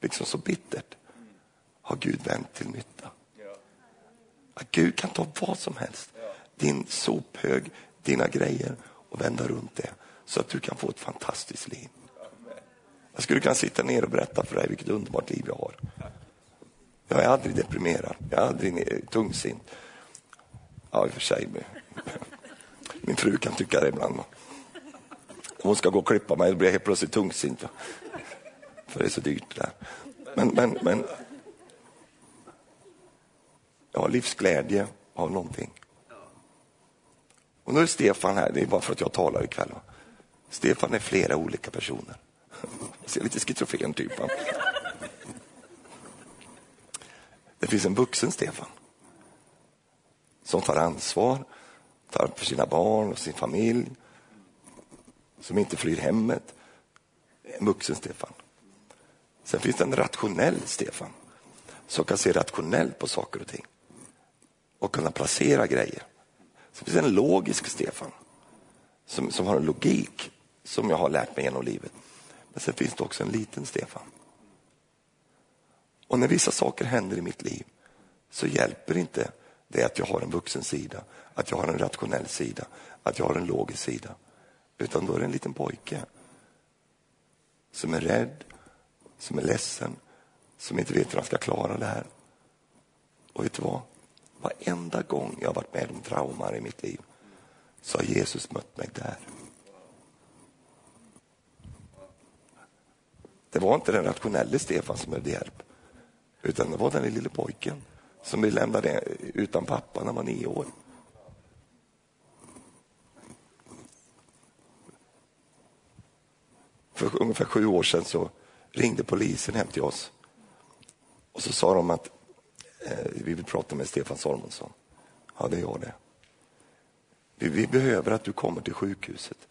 liksom så bittert har Gud vänt till nytta. Att Gud kan ta vad som helst, din sophög, dina grejer och vända runt det så att du kan få ett fantastiskt liv. Jag skulle kunna sitta ner och berätta för dig vilket underbart liv jag har. Jag är aldrig deprimerad, jag är aldrig tungsint. Ja, i och för sig. Min fru kan tycka det ibland. Hon ska gå och klippa mig, då blir jag helt plötsligt tungsint. För det är så dyrt där. Men, men, men jag har livsglädje av någonting. Och nu är Stefan här, det är bara för att jag talar ikväll. Stefan är flera olika personer. Jag ser lite schizofren typ. Det finns en vuxen Stefan som tar ansvar, tar för sina barn och sin familj, som inte flyr hemmet. En vuxen Stefan. Sen finns det en rationell Stefan som kan se rationellt på saker och ting och kunna placera grejer. Sen finns det en logisk Stefan som, som har en logik som jag har lärt mig genom livet. Men sen finns det också en liten Stefan. Och när vissa saker händer i mitt liv så hjälper inte det att jag har en vuxen sida, att jag har en rationell sida, att jag har en logisk sida. Utan då är det en liten pojke som är rädd, som är ledsen, som inte vet hur han ska klara det här. Och vet du vad? Varenda gång jag har varit med om trauman i mitt liv så har Jesus mött mig där. Det var inte den rationelle Stefan som behövde hjälp, utan det var den lille pojken som blev lämnad utan pappa när han var nio år. För ungefär sju år sedan så ringde polisen hem till oss och så sa de att Eh, vi vill prata med Stefan Salmonsson. Ja, det är jag det. Vi, vi behöver att du kommer till sjukhuset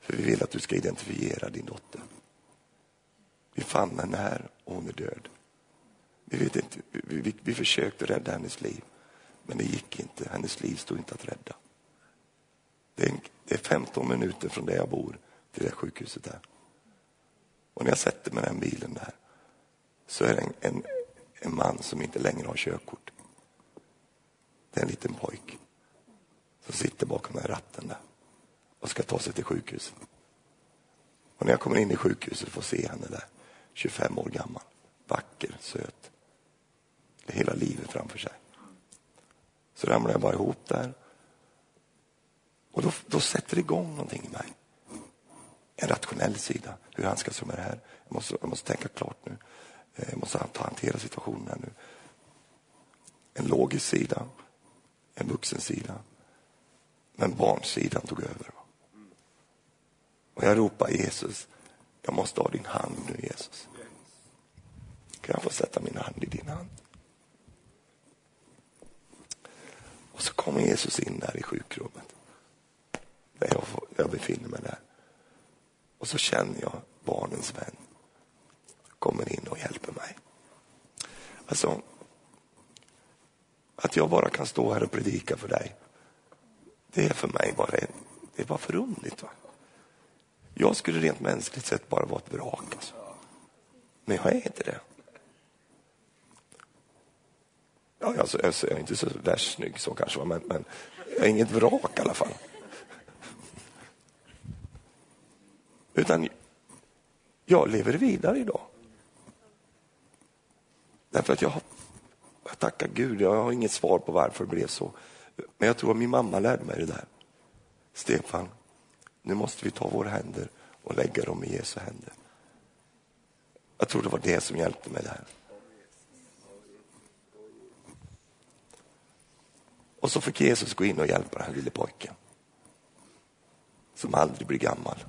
för vi vill att du ska identifiera din dotter. Vi fann henne här och hon är död. Vi, vet inte, vi, vi, vi försökte rädda hennes liv, men det gick inte. Hennes liv stod inte att rädda. Det är, det är 15 minuter från där jag bor till det sjukhuset där. Och när jag sätter mig i den bilen där så är det en, en, en man som inte längre har körkort. Det är en liten pojk som sitter bakom den ratten där och ska ta sig till sjukhuset. Och när jag kommer in i sjukhuset och får se henne där, 25 år gammal, vacker, söt. Det hela livet framför sig. Så ramlar jag bara ihop där. Och då, då sätter det igång någonting i mig. En rationell sida, hur handskas jag med det här? Jag måste, jag måste tänka klart nu. Jag måste hantera situationen här nu. En logisk sida, en vuxen sida. Men barnsidan tog över. Och jag ropar Jesus, jag måste ha din hand nu Jesus. Kan jag få sätta min hand i din hand? Och så kommer Jesus in där i sjukrummet. Där jag, jag befinner mig där. Och så känner jag barnens vän kommer in och hjälper mig. Alltså, att jag bara kan stå här och predika för dig, det är för mig bara, det är bara förunderligt. Va? Jag skulle rent mänskligt sett bara vara ett vrak. Alltså. Men jag är inte det. Ja, alltså, alltså, jag är inte så värst snygg så kanske, men, men jag är inget vrak i alla fall. Utan jag lever vidare idag. Därför att jag jag tackar Gud, jag har inget svar på varför det blev så. Men jag tror att min mamma lärde mig det där. Stefan, nu måste vi ta våra händer och lägga dem i Jesu händer. Jag tror det var det som hjälpte mig där. Och så fick Jesus gå in och hjälpa den här lille pojken. Som aldrig blir gammal.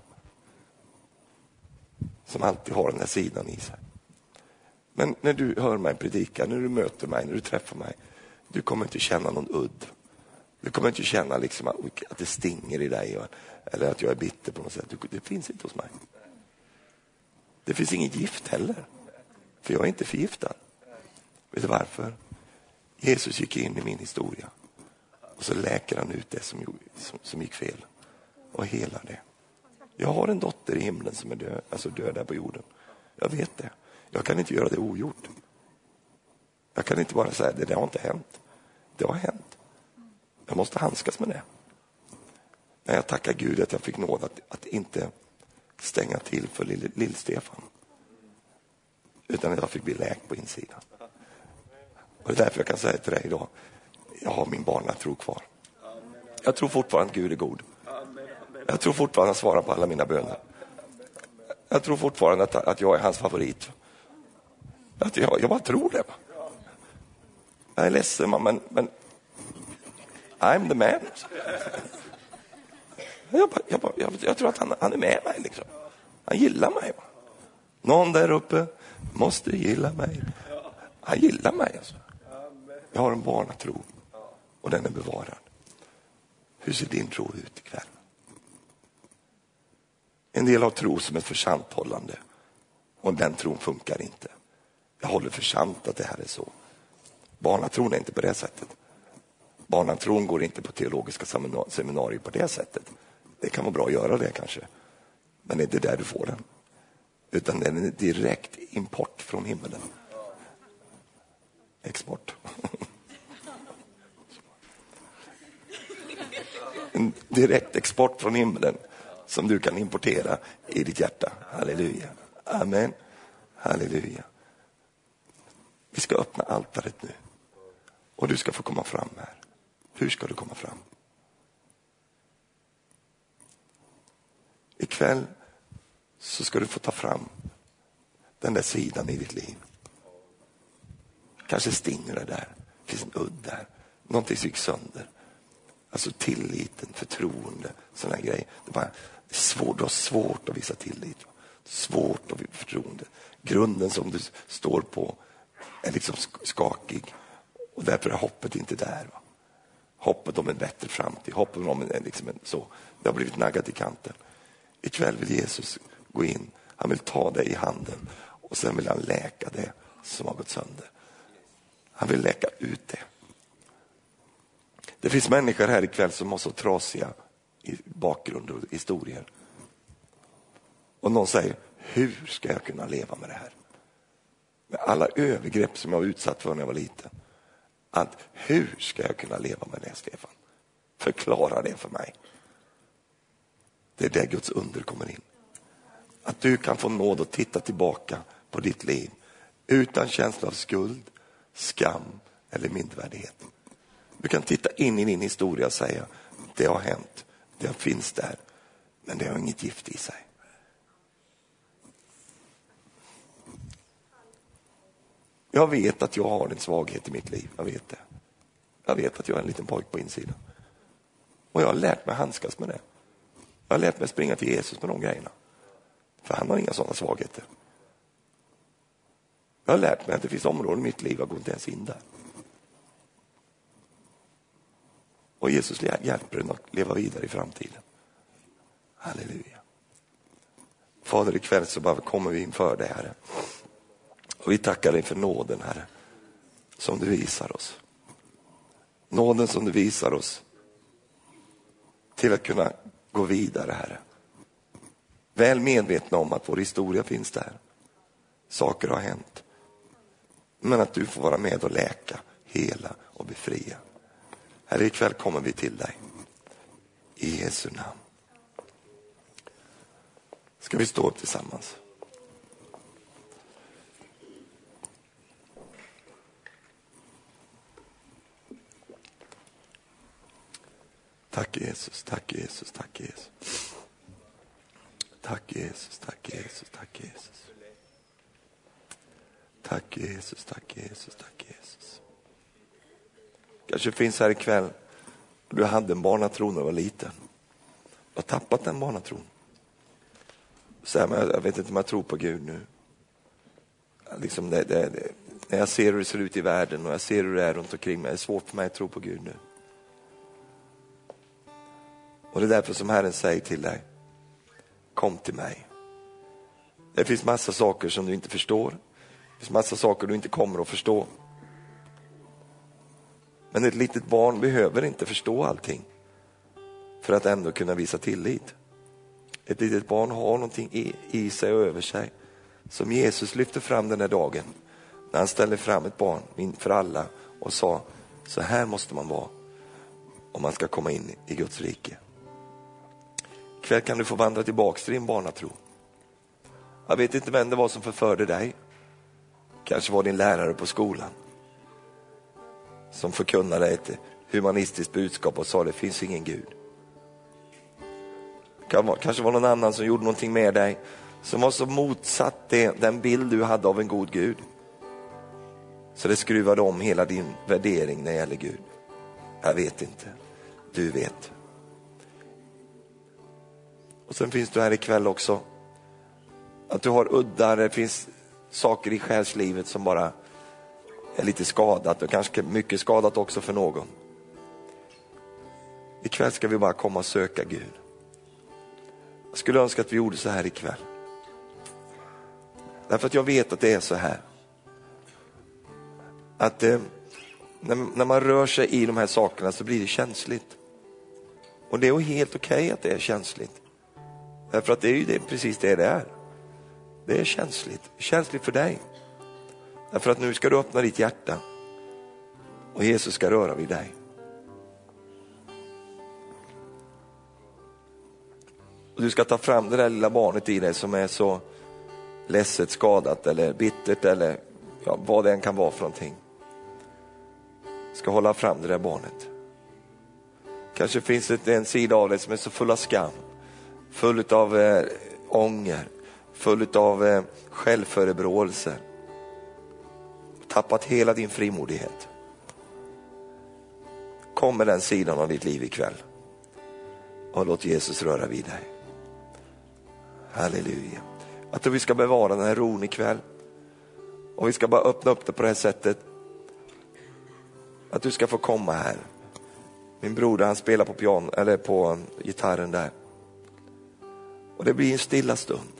Som alltid har den här sidan i sig. Men när du hör mig predika, när du möter mig, när du träffar mig, du kommer inte känna någon udd. Du kommer inte känna liksom att, det stinger i dig eller att jag är bitter på något sätt. Det finns inte hos mig. Det finns inget gift heller, för jag är inte förgiftad. Vet du varför? Jesus gick in i min historia och så läker han ut det som, som, som gick fel och helar det. Jag har en dotter i himlen som är död, alltså död där på jorden. Jag vet det. Jag kan inte göra det ogjort. Jag kan inte bara säga det där har inte hänt. Det har hänt. Jag måste handskas med det. Men jag tackar Gud att jag fick nåd att, att inte stänga till för Lill-Stefan. utan att jag fick bli läkt på insidan. Och det är därför jag kan säga till dig idag, jag har min barnatro kvar. Jag tror fortfarande att Gud är god. Jag tror fortfarande att han svarar på alla mina böner. Jag tror fortfarande att, att jag är hans favorit. Att jag, jag bara tror det. Jag är ledsen, men, men I'm the man. Jag, jag, jag, jag tror att han, han, är med mig. Liksom. Han gillar mig. Någon där uppe måste gilla mig. Han gillar mig. Alltså. Jag har en barnatro och den är bevarad. Hur ser din tro ut ikväll? En del har tro som ett försanthållande och den tron funkar inte. Jag håller för sant att det här är så. Barnatron är inte på det sättet. Barnatron går inte på teologiska seminarier på det sättet. Det kan vara bra att göra det kanske. Men det är inte där du får den. Utan den är direkt import från himmelen. Export. En direkt export från himlen som du kan importera i ditt hjärta. Halleluja. Amen. Halleluja. Vi ska öppna altaret nu och du ska få komma fram här. Hur ska du komma fram? Ikväll så ska du få ta fram den där sidan i ditt liv. Kanske stinner det där, finns en udd där, någonting som gick sönder. Alltså tilliten, förtroende, sådana grejer. Det, bara, det är svårt, du har svårt att visa tillit. Svårt att visa förtroende. Grunden som du står på är liksom skakig och därför är hoppet inte där. Va? Hoppet om en bättre framtid, hoppet om en, liksom en, så. Det har blivit naggat i kanten. Ikväll vill Jesus gå in, han vill ta dig i handen och sen vill han läka det som har gått sönder. Han vill läka ut det. Det finns människor här ikväll som har så trasiga bakgrund och historier. Och någon säger, hur ska jag kunna leva med det här? Med alla övergrepp som jag var utsatt för när jag var liten. Att hur ska jag kunna leva med det, Stefan? Förklara det för mig. Det är där Guds under kommer in. Att du kan få nåd att titta tillbaka på ditt liv utan känsla av skuld, skam eller mindervärdighet. Du kan titta in i din historia och säga, det har hänt, det finns där, men det har inget gift i sig. Jag vet att jag har en svaghet i mitt liv, jag vet det. Jag vet att jag är en liten pojke på insidan. Och jag har lärt mig handskas med det. Jag har lärt mig springa till Jesus med de grejerna. För han har inga sådana svagheter. Jag har lärt mig att det finns områden i mitt liv, jag går inte ens in där. Och Jesus hjälper en att leva vidare i framtiden. Halleluja. Fader, ikväll så bara kommer vi inför det här. Och vi tackar dig för nåden, Herre, som du visar oss. Nåden som du visar oss till att kunna gå vidare, Herre. Väl medvetna om att vår historia finns där. Saker har hänt. Men att du får vara med och läka, hela och befria. Herre, ikväll kommer vi till dig. I Jesu namn. Ska vi stå upp tillsammans? Tack Jesus, tack Jesus, tack Jesus. Tack Jesus, tack Jesus, tack Jesus. Tack Jesus, tack Jesus, tack Jesus. Kanske finns här ikväll, du hade en barnatro när du var liten. Du har tappat den barnatron. Så jag vet inte om jag tror på Gud nu. Liksom det, det, det, när jag ser hur det ser ut i världen och jag ser hur det är runt omkring mig, det är svårt för mig att tro på Gud nu. Och det är därför som Herren säger till dig, kom till mig. Det finns massa saker som du inte förstår. Det finns massa saker du inte kommer att förstå. Men ett litet barn behöver inte förstå allting för att ändå kunna visa tillit. Ett litet barn har någonting i, i sig och över sig som Jesus lyfte fram den här dagen när han ställde fram ett barn inför alla och sa så här måste man vara om man ska komma in i Guds rike. Ikväll kan du få vandra tillbaks till din barnatro. Jag vet inte vem det var som förförde dig. Kanske var din lärare på skolan som förkunnade ett humanistiskt budskap och sa det finns ingen Gud. Kanske var någon annan som gjorde någonting med dig som var så motsatt det, den bild du hade av en god Gud. Så det skruvade om hela din värdering när det gäller Gud. Jag vet inte. Du vet. Och sen finns du här ikväll också. Att du har uddar, det finns saker i själslivet som bara är lite skadat och kanske mycket skadat också för någon. Ikväll ska vi bara komma och söka Gud. Jag skulle önska att vi gjorde så här ikväll. Därför att jag vet att det är så här. Att eh, när, när, man rör sig i de här sakerna så blir det känsligt. Och det är helt okej okay att det är känsligt. Därför att det är ju det, precis det det är. Det är känsligt. Känsligt för dig. Därför att nu ska du öppna ditt hjärta och Jesus ska röra vid dig. Och du ska ta fram det där lilla barnet i dig som är så ledset, skadat eller bittert eller ja, vad det än kan vara för någonting. Ska hålla fram det där barnet. Kanske finns det en sida av dig som är så full av skam, full av eh, ånger, full av eh, självförebråelser. Tappat hela din frimodighet. Kom med den sidan av ditt liv ikväll och låt Jesus röra vid dig. Halleluja. Jag tror vi ska bevara den här ron ikväll. Och vi ska bara öppna upp det på det här sättet. Att du ska få komma här. Min broder han spelar på, pian eller på gitarren där. Och det blir en stilla stund.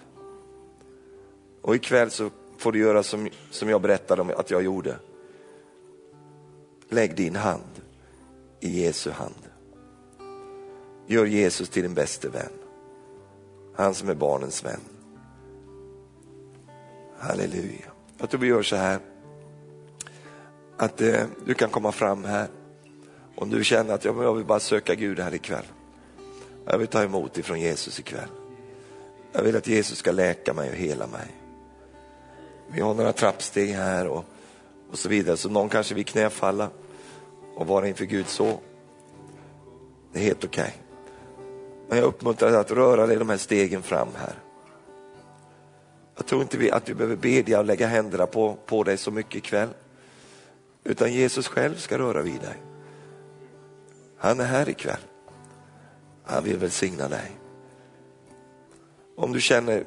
Och ikväll så får du göra som, som jag berättade om att jag gjorde. Lägg din hand i Jesu hand. Gör Jesus till din bäste vän. Han som är barnens vän. Halleluja. Jag tror vi gör så här. Att eh, du kan komma fram här. Om du känner att ja, jag vill bara söka Gud här ikväll. Jag vill ta emot ifrån Jesus ikväll. Jag vill att Jesus ska läka mig och hela mig. Vi har några trappsteg här och, och så vidare. Så någon kanske vill knäfalla och vara inför Gud så. Det är helt okej. Okay. Men jag uppmuntrar dig att röra dig de här stegen fram här. Jag tror inte vi, att vi behöver bedja och lägga händerna på, på dig så mycket ikväll. Utan Jesus själv ska röra vid dig. Han är här ikväll. Han vill välsigna dig. Om du känner,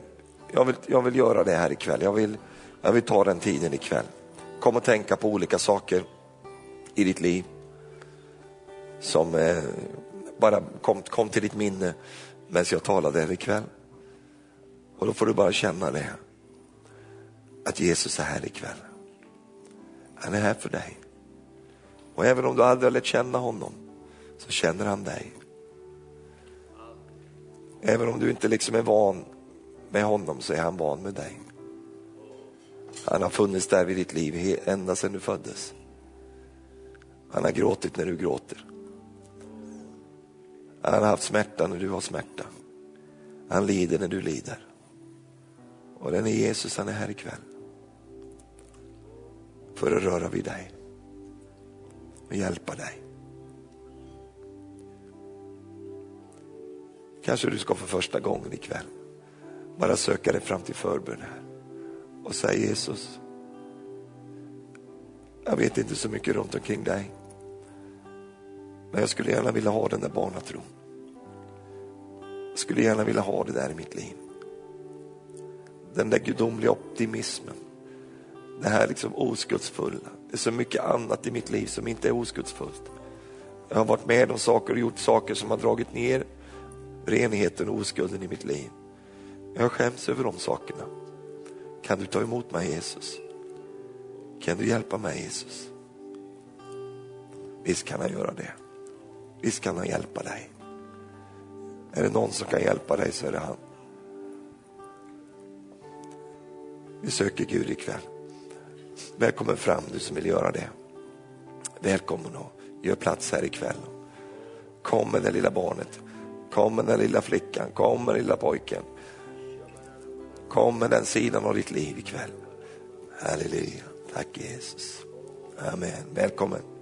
jag vill, jag vill göra det här ikväll. Jag vill, jag vill ta den tiden ikväll. Kom och tänka på olika saker i ditt liv. Som eh, bara kom, kom till ditt minne medan jag talade här ikväll. Och då får du bara känna det. Att Jesus är här ikväll. Han är här för dig. Och även om du aldrig har lärt känna honom så känner han dig. Även om du inte liksom är van med honom så är han van med dig. Han har funnits där vid ditt liv ända sedan du föddes. Han har gråtit när du gråter. Han har haft smärta när du har smärta. Han lider när du lider. Och den är Jesus, han är här ikväll. För att röra vid dig och hjälpa dig. Kanske du ska för första gången ikväll bara söka dig fram till förbön här och säga Jesus, jag vet inte så mycket runt omkring dig. Men jag skulle gärna vilja ha den där barnatron. Jag skulle gärna vilja ha det där i mitt liv den där gudomliga optimismen. Det här liksom oskuldsfulla. Det är så mycket annat i mitt liv som inte är oskuldsfullt. Jag har varit med om saker och gjort saker som har dragit ner renheten och oskulden i mitt liv. Jag skäms över de sakerna. Kan du ta emot mig Jesus? Kan du hjälpa mig Jesus? Visst kan han göra det. Visst kan han hjälpa dig. Är det någon som kan hjälpa dig så är det han. Vi söker Gud ikväll. Välkommen fram du som vill göra det. Välkommen och gör plats här ikväll. Kom med det lilla barnet. Kom med den lilla flickan. Kom med den lilla pojken. Kom med den sidan av ditt liv ikväll. Halleluja. Tack Jesus. Amen. Välkommen.